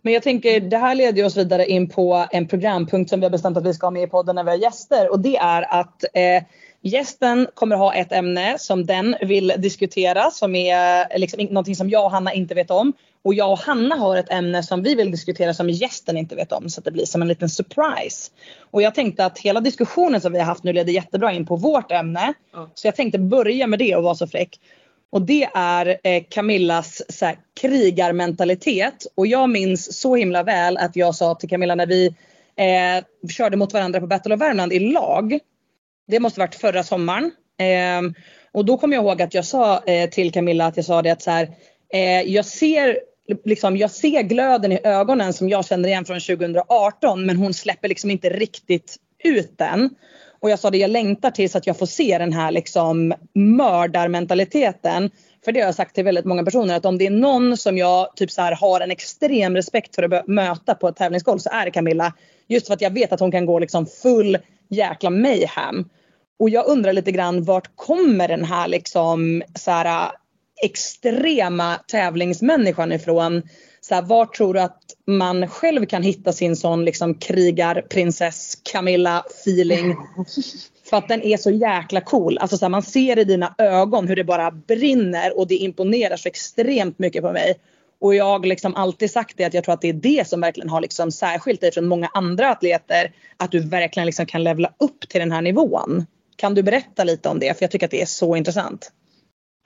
Men jag tänker det här leder oss vidare in på en programpunkt som vi har bestämt att vi ska ha med i podden när vi har gäster och det är att eh, gästen kommer ha ett ämne som den vill diskutera som är liksom in- någonting som jag och Hanna inte vet om. Och jag och Hanna har ett ämne som vi vill diskutera som gästen inte vet om så att det blir som en liten surprise. Och jag tänkte att hela diskussionen som vi har haft nu leder jättebra in på vårt ämne. Ja. Så jag tänkte börja med det och vara så fräck. Och det är eh, Camillas så här, krigarmentalitet. Och jag minns så himla väl att jag sa till Camilla när vi eh, körde mot varandra på Battle of Värmland i lag. Det måste varit förra sommaren. Eh, och då kommer jag ihåg att jag sa eh, till Camilla att jag sa det att så här, eh, jag ser Liksom, jag ser glöden i ögonen som jag känner igen från 2018 men hon släpper liksom inte riktigt ut den. Och jag sa det, jag längtar tills att jag får se den här liksom mördarmentaliteten. För det har jag sagt till väldigt många personer att om det är någon som jag typ så här har en extrem respekt för att möta på ett tävlingsgolv så är det Camilla. Just för att jag vet att hon kan gå liksom full jäkla mayhem. Och jag undrar lite grann vart kommer den här liksom så här äh, extrema tävlingsmänniskan ifrån? Så här, var tror du att man själv kan hitta sin sån liksom krigarprinsess Camilla feeling? För att den är så jäkla cool. Alltså så här, man ser i dina ögon hur det bara brinner och det imponerar så extremt mycket på mig. Och jag har liksom alltid sagt det att jag tror att det är det som verkligen har liksom särskilt dig från många andra atleter. Att du verkligen liksom kan levla upp till den här nivån. Kan du berätta lite om det? För jag tycker att det är så intressant.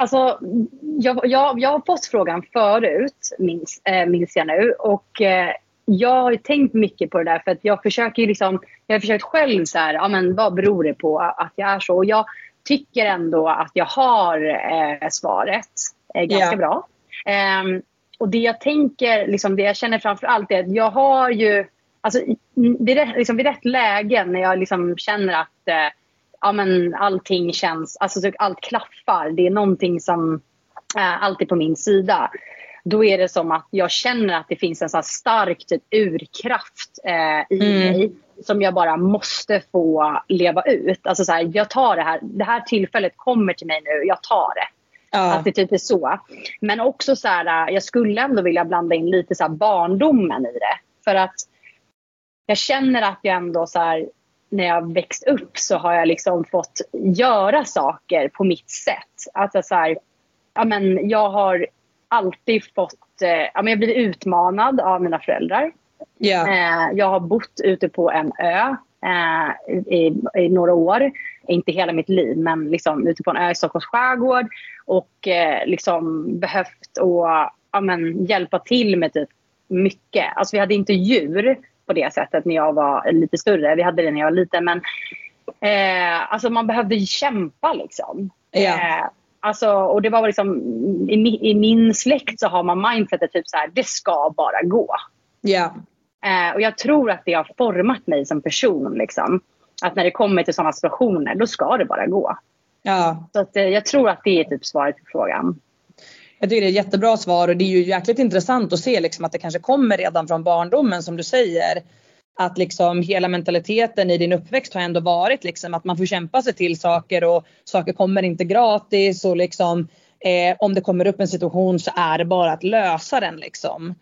Alltså, jag, jag, jag har fått frågan förut, minns, äh, minns jag nu. Och eh, jag har tänkt mycket på det där för att jag försöker liksom, jag har försökt själv så här, ja men vad beror det på att jag är så? Och jag tycker ändå att jag har eh, svaret eh, ganska Ja. bra. Ehm, och det jag tänker, liksom, det jag känner framför allt är att jag har ju, alltså vid rätt, liksom, vid rätt lägen när jag liksom känner att eh, ja, men allting känns, alltså allt klaffar. Det är någonting som är alltid på min sida. då är det som att jag känner att det finns en så stark typ, urkraft eh, i Mm. mig som jag bara måste få leva ut. Alltså så här, jag tar det här, det här tillfället kommer till mig nu, jag tar det. Ja. Att det typ är så. Men också så här, jag skulle ändå vilja blanda in lite så här barndomen i det. För att jag känner att jag ändå så här, när jag växt upp så har jag liksom fått göra saker på mitt sätt. Alltså så här, ja men jag har alltid fått, eh, ja men jag blivit utmanad av mina föräldrar. Eh, jag har bott ute på en ö eh, i, i några år. Inte hela mitt liv, men liksom ute på en ö i Stockholms skärgård. Och eh, liksom behövt och, ja, men, hjälpa till med typ mycket. Alltså vi hade inte djur på det sättet när jag var lite större. Vi hade det när jag var liten. Men eh, alltså man behövde kämpa liksom. Ja. Eh, alltså, och det var liksom, i, I min släkt så har man mindsetet typ så här, det ska bara gå. Ja. Eh, och jag tror att det har format mig som person. Liksom. Att när det kommer till sådana situationer, då ska det bara gå. Ja. Så att, eh, jag tror att det är typ svaret på frågan. Jag tycker det är ett jättebra svar och det är ju jäkligt intressant att se liksom att det kanske kommer redan från barndomen som du säger. Att liksom hela mentaliteten i din uppväxt har ändå varit liksom att man får kämpa sig till saker och saker kommer inte gratis och liksom eh, om det kommer upp en situation så är det bara att lösa den liksom.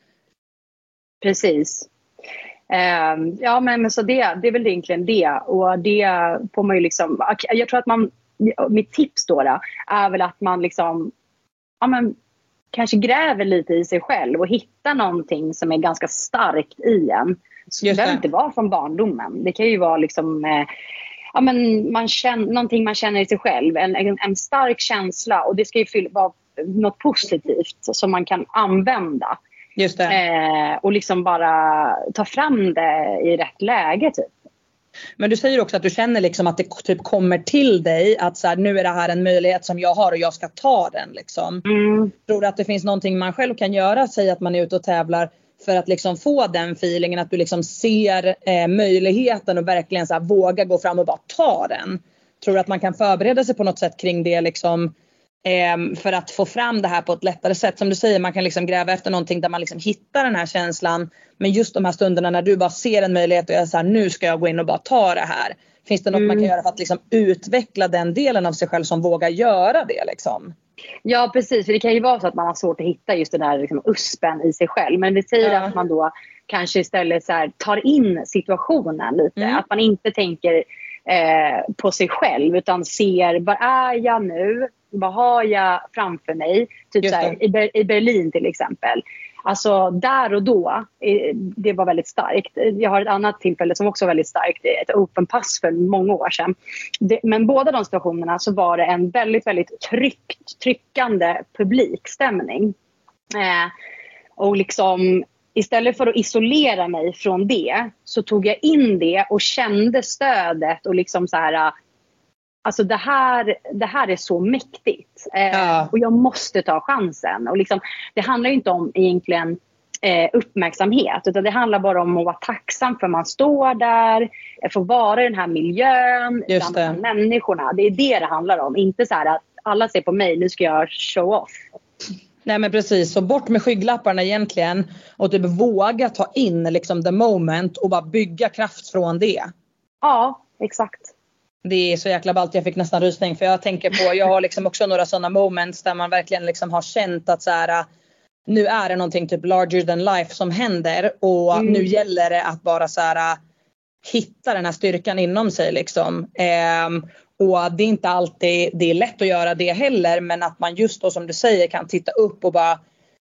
Precis. Eh, ja, men, så det, det är väl egentligen det. Och det får man ju liksom... Jag tror att man... Mitt tips då, då är väl att man liksom... Ja, men, kanske gräver lite i sig själv och hittar någonting som är ganska starkt i en. Så det behöver inte vara från barndomen. Det kan ju vara liksom... Eh, ja, men man känner, någonting man känner i sig själv. En, en, en stark känsla. Och det ska ju fylla, vara något positivt som man kan använda. Just. Eh, och liksom bara ta fram det i rätt läge typ. Men du säger också att du känner liksom att det typ kommer till dig att så här, nu är det här en möjlighet som jag har och jag ska ta den liksom. Mm. Tror du att det finns någonting man själv kan göra, säg att man är ute och tävlar för att liksom få den feelingen att du liksom ser eh, möjligheten och verkligen så här, våga gå fram och bara ta den. Tror du att man kan förbereda sig på något sätt kring det liksom för att få fram det här på ett lättare sätt. Som du säger, man kan liksom gräva efter någonting där man liksom hittar den här känslan. Men just de här stunderna när du bara ser en möjlighet och jag säger nu ska jag gå in och bara ta det här. Finns det något man kan göra för att liksom utveckla den delen av sig själv som vågar göra det liksom? Ja precis, för det kan ju vara så att man har svårt att hitta just den där liksom, uspen i sig själv. Men vi säger Ja. att man då kanske istället så här, tar in situationen lite. Mm. Att man inte tänker eh, på sig själv utan ser var är jag nu? Vad har jag framför mig? Typ här, i, i Berlin till exempel. Alltså där och då, det var väldigt starkt. Jag har ett annat tillfälle som också var väldigt starkt. Ett open pass för många år sedan. Det, men båda de situationerna så var det en väldigt, väldigt tryckt, tryckande publikstämning. Eh, och liksom istället för att isolera mig från det så tog jag in det och kände stödet och liksom så här Alltså det här, det här är så mäktigt. Eh, Ja. Och jag måste ta chansen. Och liksom, det handlar ju inte om egentligen eh, uppmärksamhet. Utan det handlar bara om att vara tacksam för att man står där. eh, Få vara i den här miljön. Just bland det. människorna. Det är det det handlar om. Inte så att alla ser på mig, nu ska jag show off. Nej men precis, så bort med skygglapparna egentligen och typ våga ta in liksom the moment och bara bygga kraft från det. Ja, exakt. Det är så jäkla ballt, jag fick nästan rysning för jag tänker på, jag har liksom också några sådana moments där man verkligen liksom har känt att så här, nu är det någonting typ larger than life som händer och Mm. nu gäller det att bara så här hitta den här styrkan inom sig liksom. Ehm, och det är inte alltid det är lätt att göra det heller men att man just då som du säger kan titta upp och bara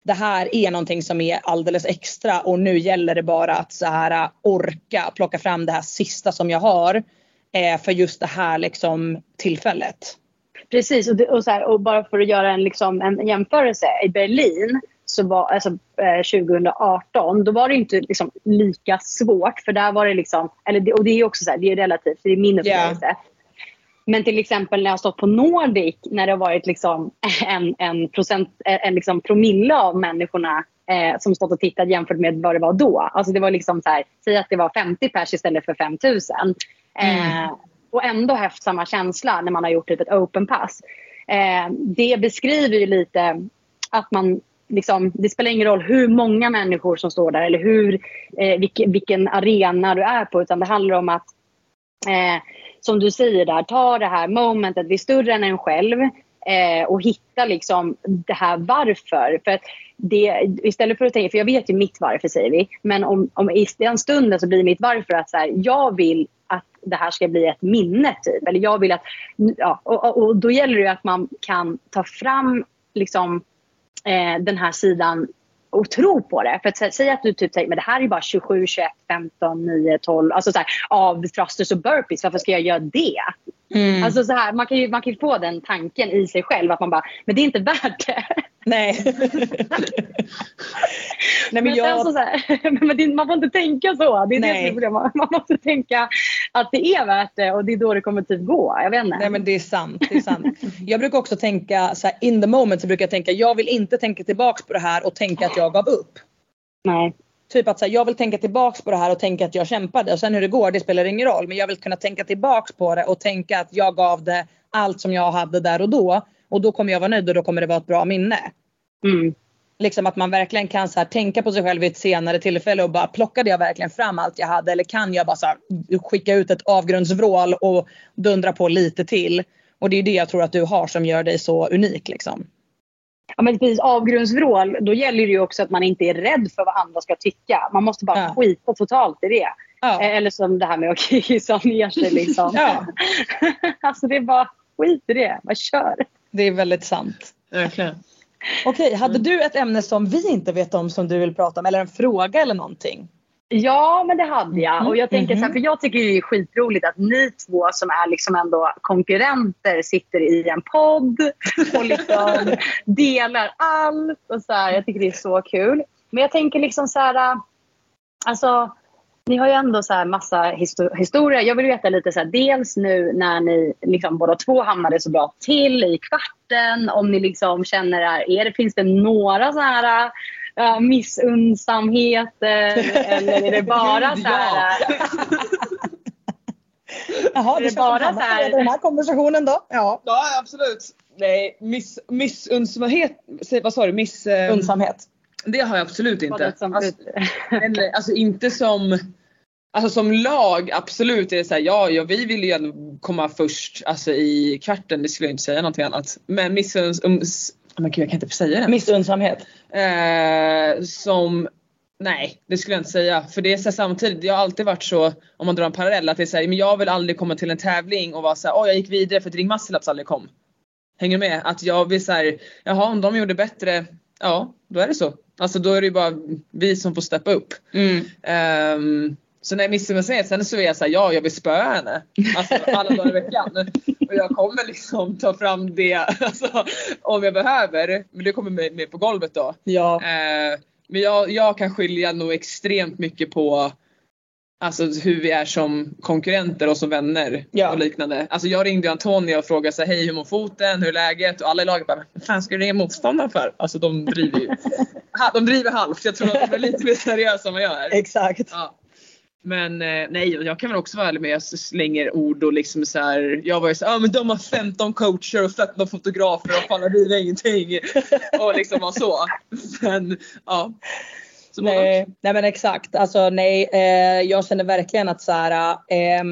det här är någonting som är alldeles extra och nu gäller det bara att så här orka plocka fram det här sista som jag har eh, för just det här liksom tillfället. Precis, och, det, och, så här, och bara för att göra en, liksom, en jämförelse. I Berlin, så var, alltså, eh, 2018, då var det inte liksom, lika svårt. För där var det liksom, eller och det är också så här, det är relativt, det är min upplevelse. Men till exempel när jag stått på Nordic, när det har varit liksom en, en, procent, en liksom promille av människorna eh, som stått och tittat jämfört med vad det var då. Alltså det var liksom så här, säg att det var 50 pers istället för 5000. Eh, och ändå haft samma känsla när man har gjort typ ett open pass. Eh, det beskriver ju lite att man liksom, det spelar ingen roll hur många människor som står där eller hur, eh, vilken, vilken arena du är på. Utan det handlar om att, eh, som du säger där, ta det här momentet, vi är större än en själv. Eh, och hitta liksom det här varför. För att det, istället för att tänka, för jag vet ju mitt varför säger vi. Men om, om i den stunden så blir mitt varför att så här, jag vill att det här ska bli ett minne. Typ. Eller jag vill att, ja, och, och, och då gäller det att man kan ta fram liksom, eh, den här sidan och tro på det. För att säga att du typ säger men det här är bara 27, 21, 15, 9, 12 alltså så här, av thrusters och burpees. Varför ska jag göra det? Mm. Alltså så här, man kan ju man kan få den tanken i sig själv att man bara, men det är inte värt det. Nej. Nej, men, jag... så här, men man får inte tänka så. Det är Nej. det som är problemet. Man måste tänka att det är värt det och det är då det kommer typ gå. Jag vet inte. Nej men det är sant. Det är sant. jag brukar också tänka så här, in the moment så brukar jag tänka jag vill inte tänka tillbaks på det här och tänka att jag gav upp. Nej. Typ att så här, jag vill tänka tillbaks på det här och tänka att jag kämpade och sen hur det går det spelar ingen roll. Men jag vill kunna tänka tillbaks på det och tänka att jag gav det allt som jag hade där och då. Och då kommer jag vara nöjd och då kommer det vara ett bra minne. Mm. Liksom att man verkligen kan så här, tänka på sig själv vid ett senare tillfälle och bara plockade jag verkligen fram allt jag hade eller kan jag bara så här, skicka ut ett avgrundsvrål och dundra på lite till. Och det är det jag tror att du har som gör dig så unik liksom. Ja men precis, avgrundsvrål, då gäller det ju också att man inte är rädd för vad andra ska tycka. Man måste bara ja. skita totalt i det. Ja. Eh, eller som det här med att kissa ner sig liksom. ja. alltså det är bara skit i det, bara kör. Det är väldigt sant. Verkligen. Okej, hade mm. du ett ämne som vi inte vet om som du vill prata om eller en fråga eller någonting? Ja, men det hade jag. Och jag, tänker mm. så här, mhm. för jag tycker det är skitroligt att ni två som är liksom ändå konkurrenter sitter i en podd och liksom delar allt. Och så här, jag tycker det är så kul. Men jag tänker liksom så här, alltså ni har ju ändå så här massa histor historia. Jag vill veta lite så här, dels nu när ni liksom båda två hamnade så bra till i kvarten. Om ni liksom känner, är det, finns det några så här uh, missunnsamheter eller är det bara så här... Jaha, är det bara så här... den här konversationen då? Ja, ja absolut. Nej, miss, missunnsamhet, vad sa du? Miss... Undsamhet. Det har jag absolut inte. Alltså, eller, alltså inte som Alltså som lag absolut är det såhär, ja, ja vi vill ju komma först alltså, i kvarten, det skulle jag inte säga någonting annat. Men missunns... Um, oh, men gud, jag kan inte säga det. Missunnsamhet? Eh, som Nej, det skulle jag inte säga. För det är så samtidigt, jag har alltid varit så, om man drar en parallell, att det är såhär, men jag vill aldrig komma till en tävling och vara såhär, åh jag gick vidare för att Ring Massilaps aldrig kom. Hänger med? Att jag vill såhär, jaha om de gjorde bättre, ja då är det så. Alltså då är det ju bara vi som får steppa upp. Mm. Um, så när jag missar sen så är jag såhär, ja jag vill spöa henne. Alltså alla dagar i veckan. Och jag kommer liksom ta fram det alltså, om jag behöver. Men det kommer med, med på golvet då. Ja. Eh, men jag, jag kan skilja nog extremt mycket på Alltså hur vi är som konkurrenter och som vänner ja. och liknande. Alltså jag ringde Antonija och frågade så hej hur mår foten, hur är läget? Och alla i laget bara, vad fan ska du ringa motståndaren för? Alltså de driver ju. de driver halvt. Jag tror att de är lite mer seriösa än vad jag är. Exakt. Ja. Men eh, nej, jag kan väl också vara ärlig med att jag slänger ord och liksom så här, Jag var ju såhär, ah, men de har 15 coacher och 15 fotografer och fan vi har ingenting. och liksom var så. Men ja. Så nej, nej men exakt. Alltså nej, eh, jag känner verkligen att så här, eh,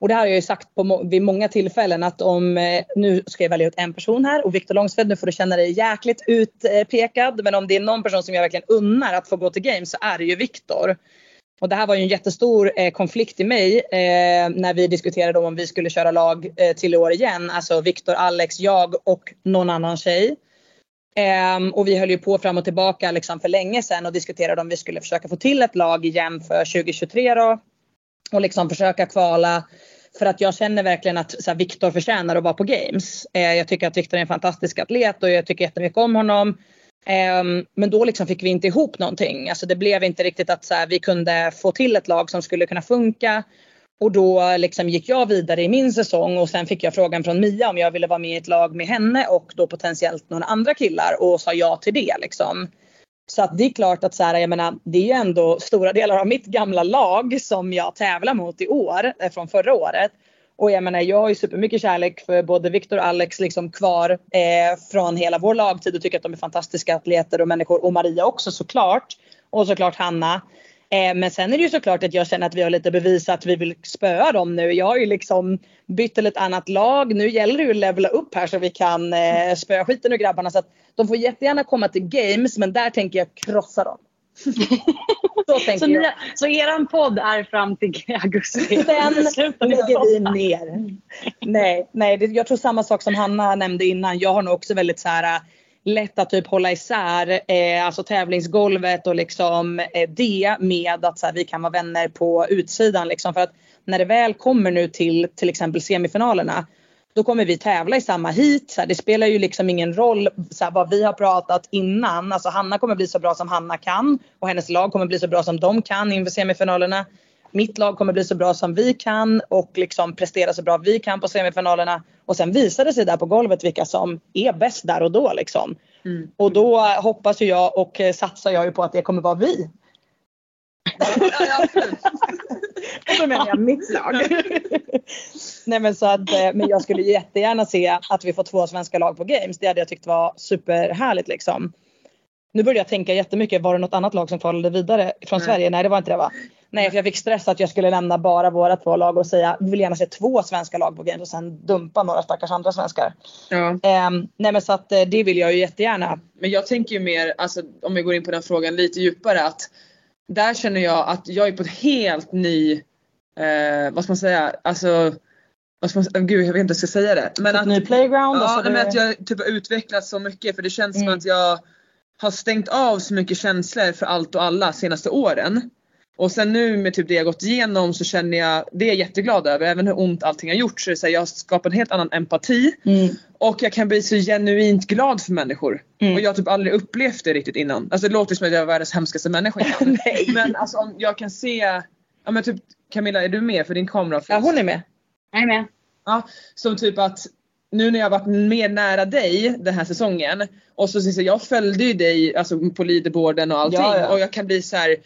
och det här har jag ju sagt på, vid många tillfällen att om, eh, nu ska jag välja ut en person här och Viktor Långsved, nu får du känna dig jäkligt utpekad. Men om det är någon person som jag verkligen unnar att få gå till Games så är det ju Viktor. Och det här var ju en jättestor eh, konflikt i mig eh, när vi diskuterade om vi skulle köra lag eh, till i år igen. Alltså Viktor, Alex, jag och någon annan tjej. Ehm, och vi höll ju på fram och tillbaka liksom för länge sedan och diskuterade om vi skulle försöka få till ett lag igen för 2023 då. Och liksom försöka kvala. För att jag känner verkligen att Viktor förtjänar att vara på games. Eh, jag tycker att Viktor är en fantastisk atlet och jag tycker jättemycket om honom. Ehm, men då liksom fick vi inte ihop någonting. Alltså det blev inte riktigt att så här, vi kunde få till ett lag som skulle kunna funka. Och då liksom gick jag vidare i min säsong och sen fick jag frågan från Mia om jag ville vara med i ett lag med henne och då potentiellt några andra killar och sa ja till det liksom. Så att det är klart att så här, jag menar, det är ju ändå stora delar av mitt gamla lag som jag tävlar mot i år, eh, från förra året. Och jag menar jag har ju supermycket kärlek för både Viktor och Alex liksom kvar eh, från hela vår lagtid och tycker att de är fantastiska atleter och människor. Och Maria också såklart. Och såklart Hanna. Eh, men sen är det ju såklart att jag känner att vi har lite bevis att vi vill spöa dem nu. Jag har ju liksom bytt till ett annat lag. Nu gäller det ju att levla upp här så vi kan eh, spöa skiten ur grabbarna. Så att de får jättegärna komma till games men där tänker jag krossa dem. så tänker Så, ni, jag. så eran podd är fram till augusti? Sen lägger vi ner. Nej, nej jag tror samma sak som Hanna nämnde innan. Jag har nog också väldigt så här äh, lätt att typ hålla isär eh, alltså tävlingsgolvet och liksom eh, det med att så här, vi kan vara vänner på utsidan liksom för att när det väl kommer nu till till exempel semifinalerna då kommer vi tävla i samma hit. Så här, det spelar ju liksom ingen roll så här, vad vi har pratat innan. Alltså Hanna kommer bli så bra som Hanna kan och hennes lag kommer bli så bra som de kan inför semifinalerna. Mitt lag kommer bli så bra som vi kan och liksom prestera så bra vi kan på semifinalerna. Och sen visar det sig där på golvet vilka som är bäst där och då liksom. Och då hoppas ju jag och eh, satsar jag ju på att det kommer vara vi. Och då menar jag mitt lag. Nej men så att, eh, men jag skulle jättegärna se att vi får två svenska lag på games. Det hade jag tyckt var superhärligt liksom. Nu börjar jag tänka jättemycket, var det något annat lag som kvalade vidare från Sverige? Nej det var inte det va? Nej för jag fick stress att jag skulle lämna bara våra två lag och säga vi vill gärna se två svenska lag på games och sen dumpa några stackars andra svenskar. Ja. Ehm, nej men så att eh, det vill jag ju jättegärna. Men jag tänker ju mer, alltså, om vi går in på den frågan lite djupare att där känner jag att jag är på ett helt ny, eh, vad ska man säga, alltså vad ska man, säga? gud jag vet inte hur jag ska säga det. Men Ett ny playground, Ja, alltså men det- att jag typ har utvecklats så mycket för det känns som Mm. att jag har stängt av så mycket känslor för allt och alla senaste åren. Och sen nu med typ det jag gått igenom så känner jag, det är jag jätteglad över, även hur ont allting har gjort så så här, jag har skapat en helt annan empati. Mm. Och jag kan bli så genuint glad för människor. Mm. Och jag har typ aldrig upplevt det riktigt innan. Alltså det låter som att jag är världens hemskaste människa innan. Men alltså om jag kan se, ja men typ Camilla är du med för din kamera? Ja hon är med. Jag är med. Ja, som typ att nu när jag varit mer nära dig den här säsongen och så, så jag följde ju dig alltså, på leaderboarden och allting Ja, ja. och jag kan bli så här.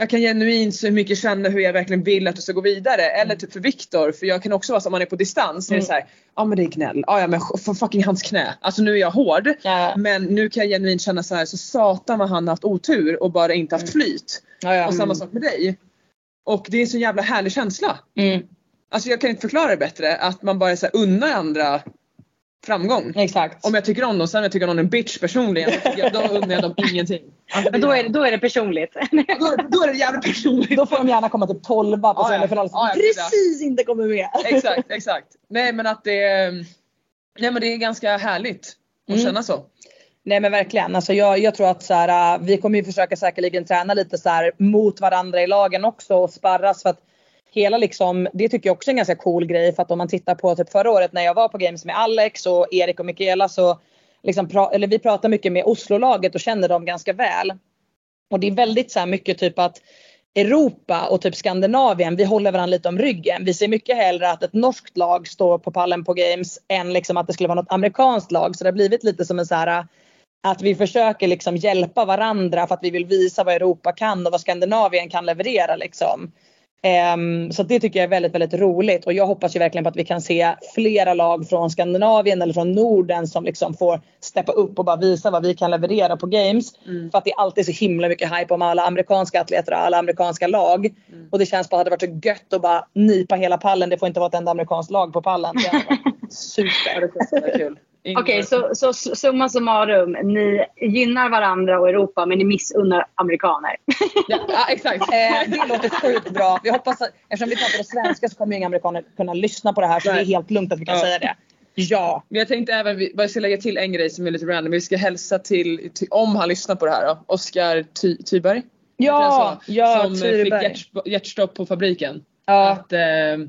Jag kan genuint så mycket känna hur jag verkligen vill att du ska gå vidare. Eller typ för Viktor, för jag kan också vara så om man är på distans. Så är det Mm. så här, ja men det är gnäll. Ja, ja men fucking hans knä. Alltså nu är jag hård. Ja. Men nu kan jag genuint känna så här, så satan vad han har haft otur och bara inte haft flyt. Ja, ja. Och samma sak med dig. Och det är en så jävla härlig känsla. Alltså jag kan inte förklara det bättre. Att man bara så här, unnar andra framgång. Exakt. Om jag tycker om dem, sen om jag tycker om någon är en bitch personligen, då, tycker jag, då unnar jag dem ingenting. Alltså, Men då är, det- då är det personligt. då, då är det jävligt personligt. Då får de gärna komma till 12 på Ja, ja. som ja, precis inte kommer med. Exakt, exakt. Nej men att det är, nej, men det är ganska härligt att Mm. känna så. Nej men verkligen. Alltså jag, jag tror att så här, äh, vi kommer ju försöka säkerligen träna lite så här mot varandra i lagen också och sparras för att hela liksom, det tycker jag också är en ganska cool grej för att om man tittar på typ förra året när jag var på games med Alex och Erik och Mikaela så liksom pra, eller vi pratar mycket med Oslo-laget och känner dem ganska väl. Och det är väldigt så här mycket typ att Europa och typ Skandinavien, vi håller varandra lite om ryggen. Vi ser mycket hellre att ett norskt lag står på pallen på games än liksom att det skulle vara något amerikanskt lag. Så det har blivit lite som en så här att vi försöker liksom hjälpa varandra för att vi vill visa vad Europa kan och vad Skandinavien kan leverera liksom. Ehm, så det tycker jag är väldigt, väldigt roligt och jag hoppas ju verkligen på att vi kan se flera lag från Skandinavien eller från Norden som liksom får steppa upp och bara visa vad vi kan leverera på games. För att det är alltid så himla mycket hype om alla amerikanska atleter och alla amerikanska lag. Och det känns bara att det hade varit så gött att bara nipa hela pallen. Det får inte vara ett enda amerikanskt lag på pallen. Det Super. Det är kul. Okej, så, så summa summarum. Ni gynnar varandra och Europa men ni missunnar amerikaner. Ja, ja exakt. Eh, det låter sjukt bra. Vi hoppas att, eftersom vi pratar på svenska så kommer inga amerikaner kunna lyssna på det här så det är helt lugnt att vi kan Ja. säga det. Ja. Men jag tänkte även, jag ska lägga till en grej som är lite random. Vi ska hälsa till, till om han lyssnar på det här då, Oskar Ty, Tyberg. Ja, ja? Som eh, fick Tyberg. hjärt, hjärtstopp på fabriken. Ja. Att, eh,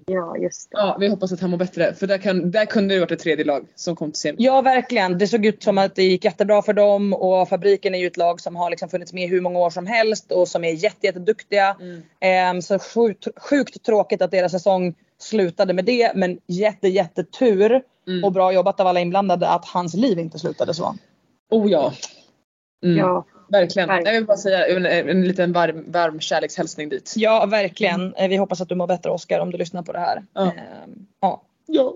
Ja, just det. ja, vi hoppas att han mår bättre. För där, kan, där kunde det varit ett tredje lag som kom till semi. Ja verkligen. Det såg ut som att det gick jättebra för dem och fabriken är ju ett lag som har liksom funnits med hur många år som helst och som är jätte, jätteduktiga. Ehm, så sjukt, sjukt tråkigt att deras säsong slutade med det men jätte, jättetur Mm. och bra jobbat av alla inblandade att hans liv inte slutade så. Oh ja. Mm. Ja. Verkligen. Verkligen. Jag vill bara säga en, en liten varm, varm kärlekshälsning dit. Ja, verkligen. Eh, Vi hoppas att du mår bättre Oskar om du lyssnar på det här. Ja. Ehm, ja. Ja.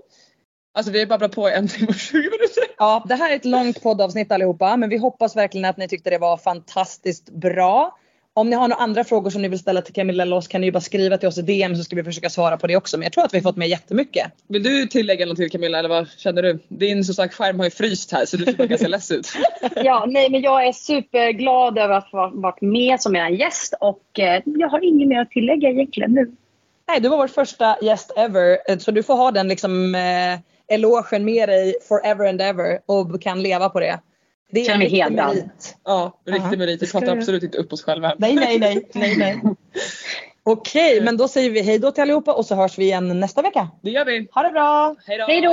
Alltså vi har babblat på en timme och 20 minuter. Ja, det här är ett långt poddavsnitt allihopa, men vi hoppas verkligen att ni tyckte det var fantastiskt bra. Om ni har några andra frågor som ni vill ställa till Camilla eller oss kan ni ju bara skriva till oss i DM så ska vi försöka svara på det också. Men jag tror att vi har fått med jättemycket. Vill du tillägga något till Camilla eller vad känner du? Din som sagt skärm har ju fryst här så du ser ganska less ut. Ja, nej, men jag är superglad över att ha varit med som er gäst och eh, jag har inget mer att tillägga egentligen nu. Nej, du var vår första gäst ever, eh, så du får ha den liksom eh, elogen med dig forever and ever och kan leva på det. Det är Känner mig hedrad. merit. Ja, riktig merit. Vi pratar du- absolut inte upp oss själva. Nej, nej, nej, nej, nej. Okej, men då säger vi hej då till allihopa och så hörs vi igen nästa vecka. Det gör vi. Ha det bra! Hej då!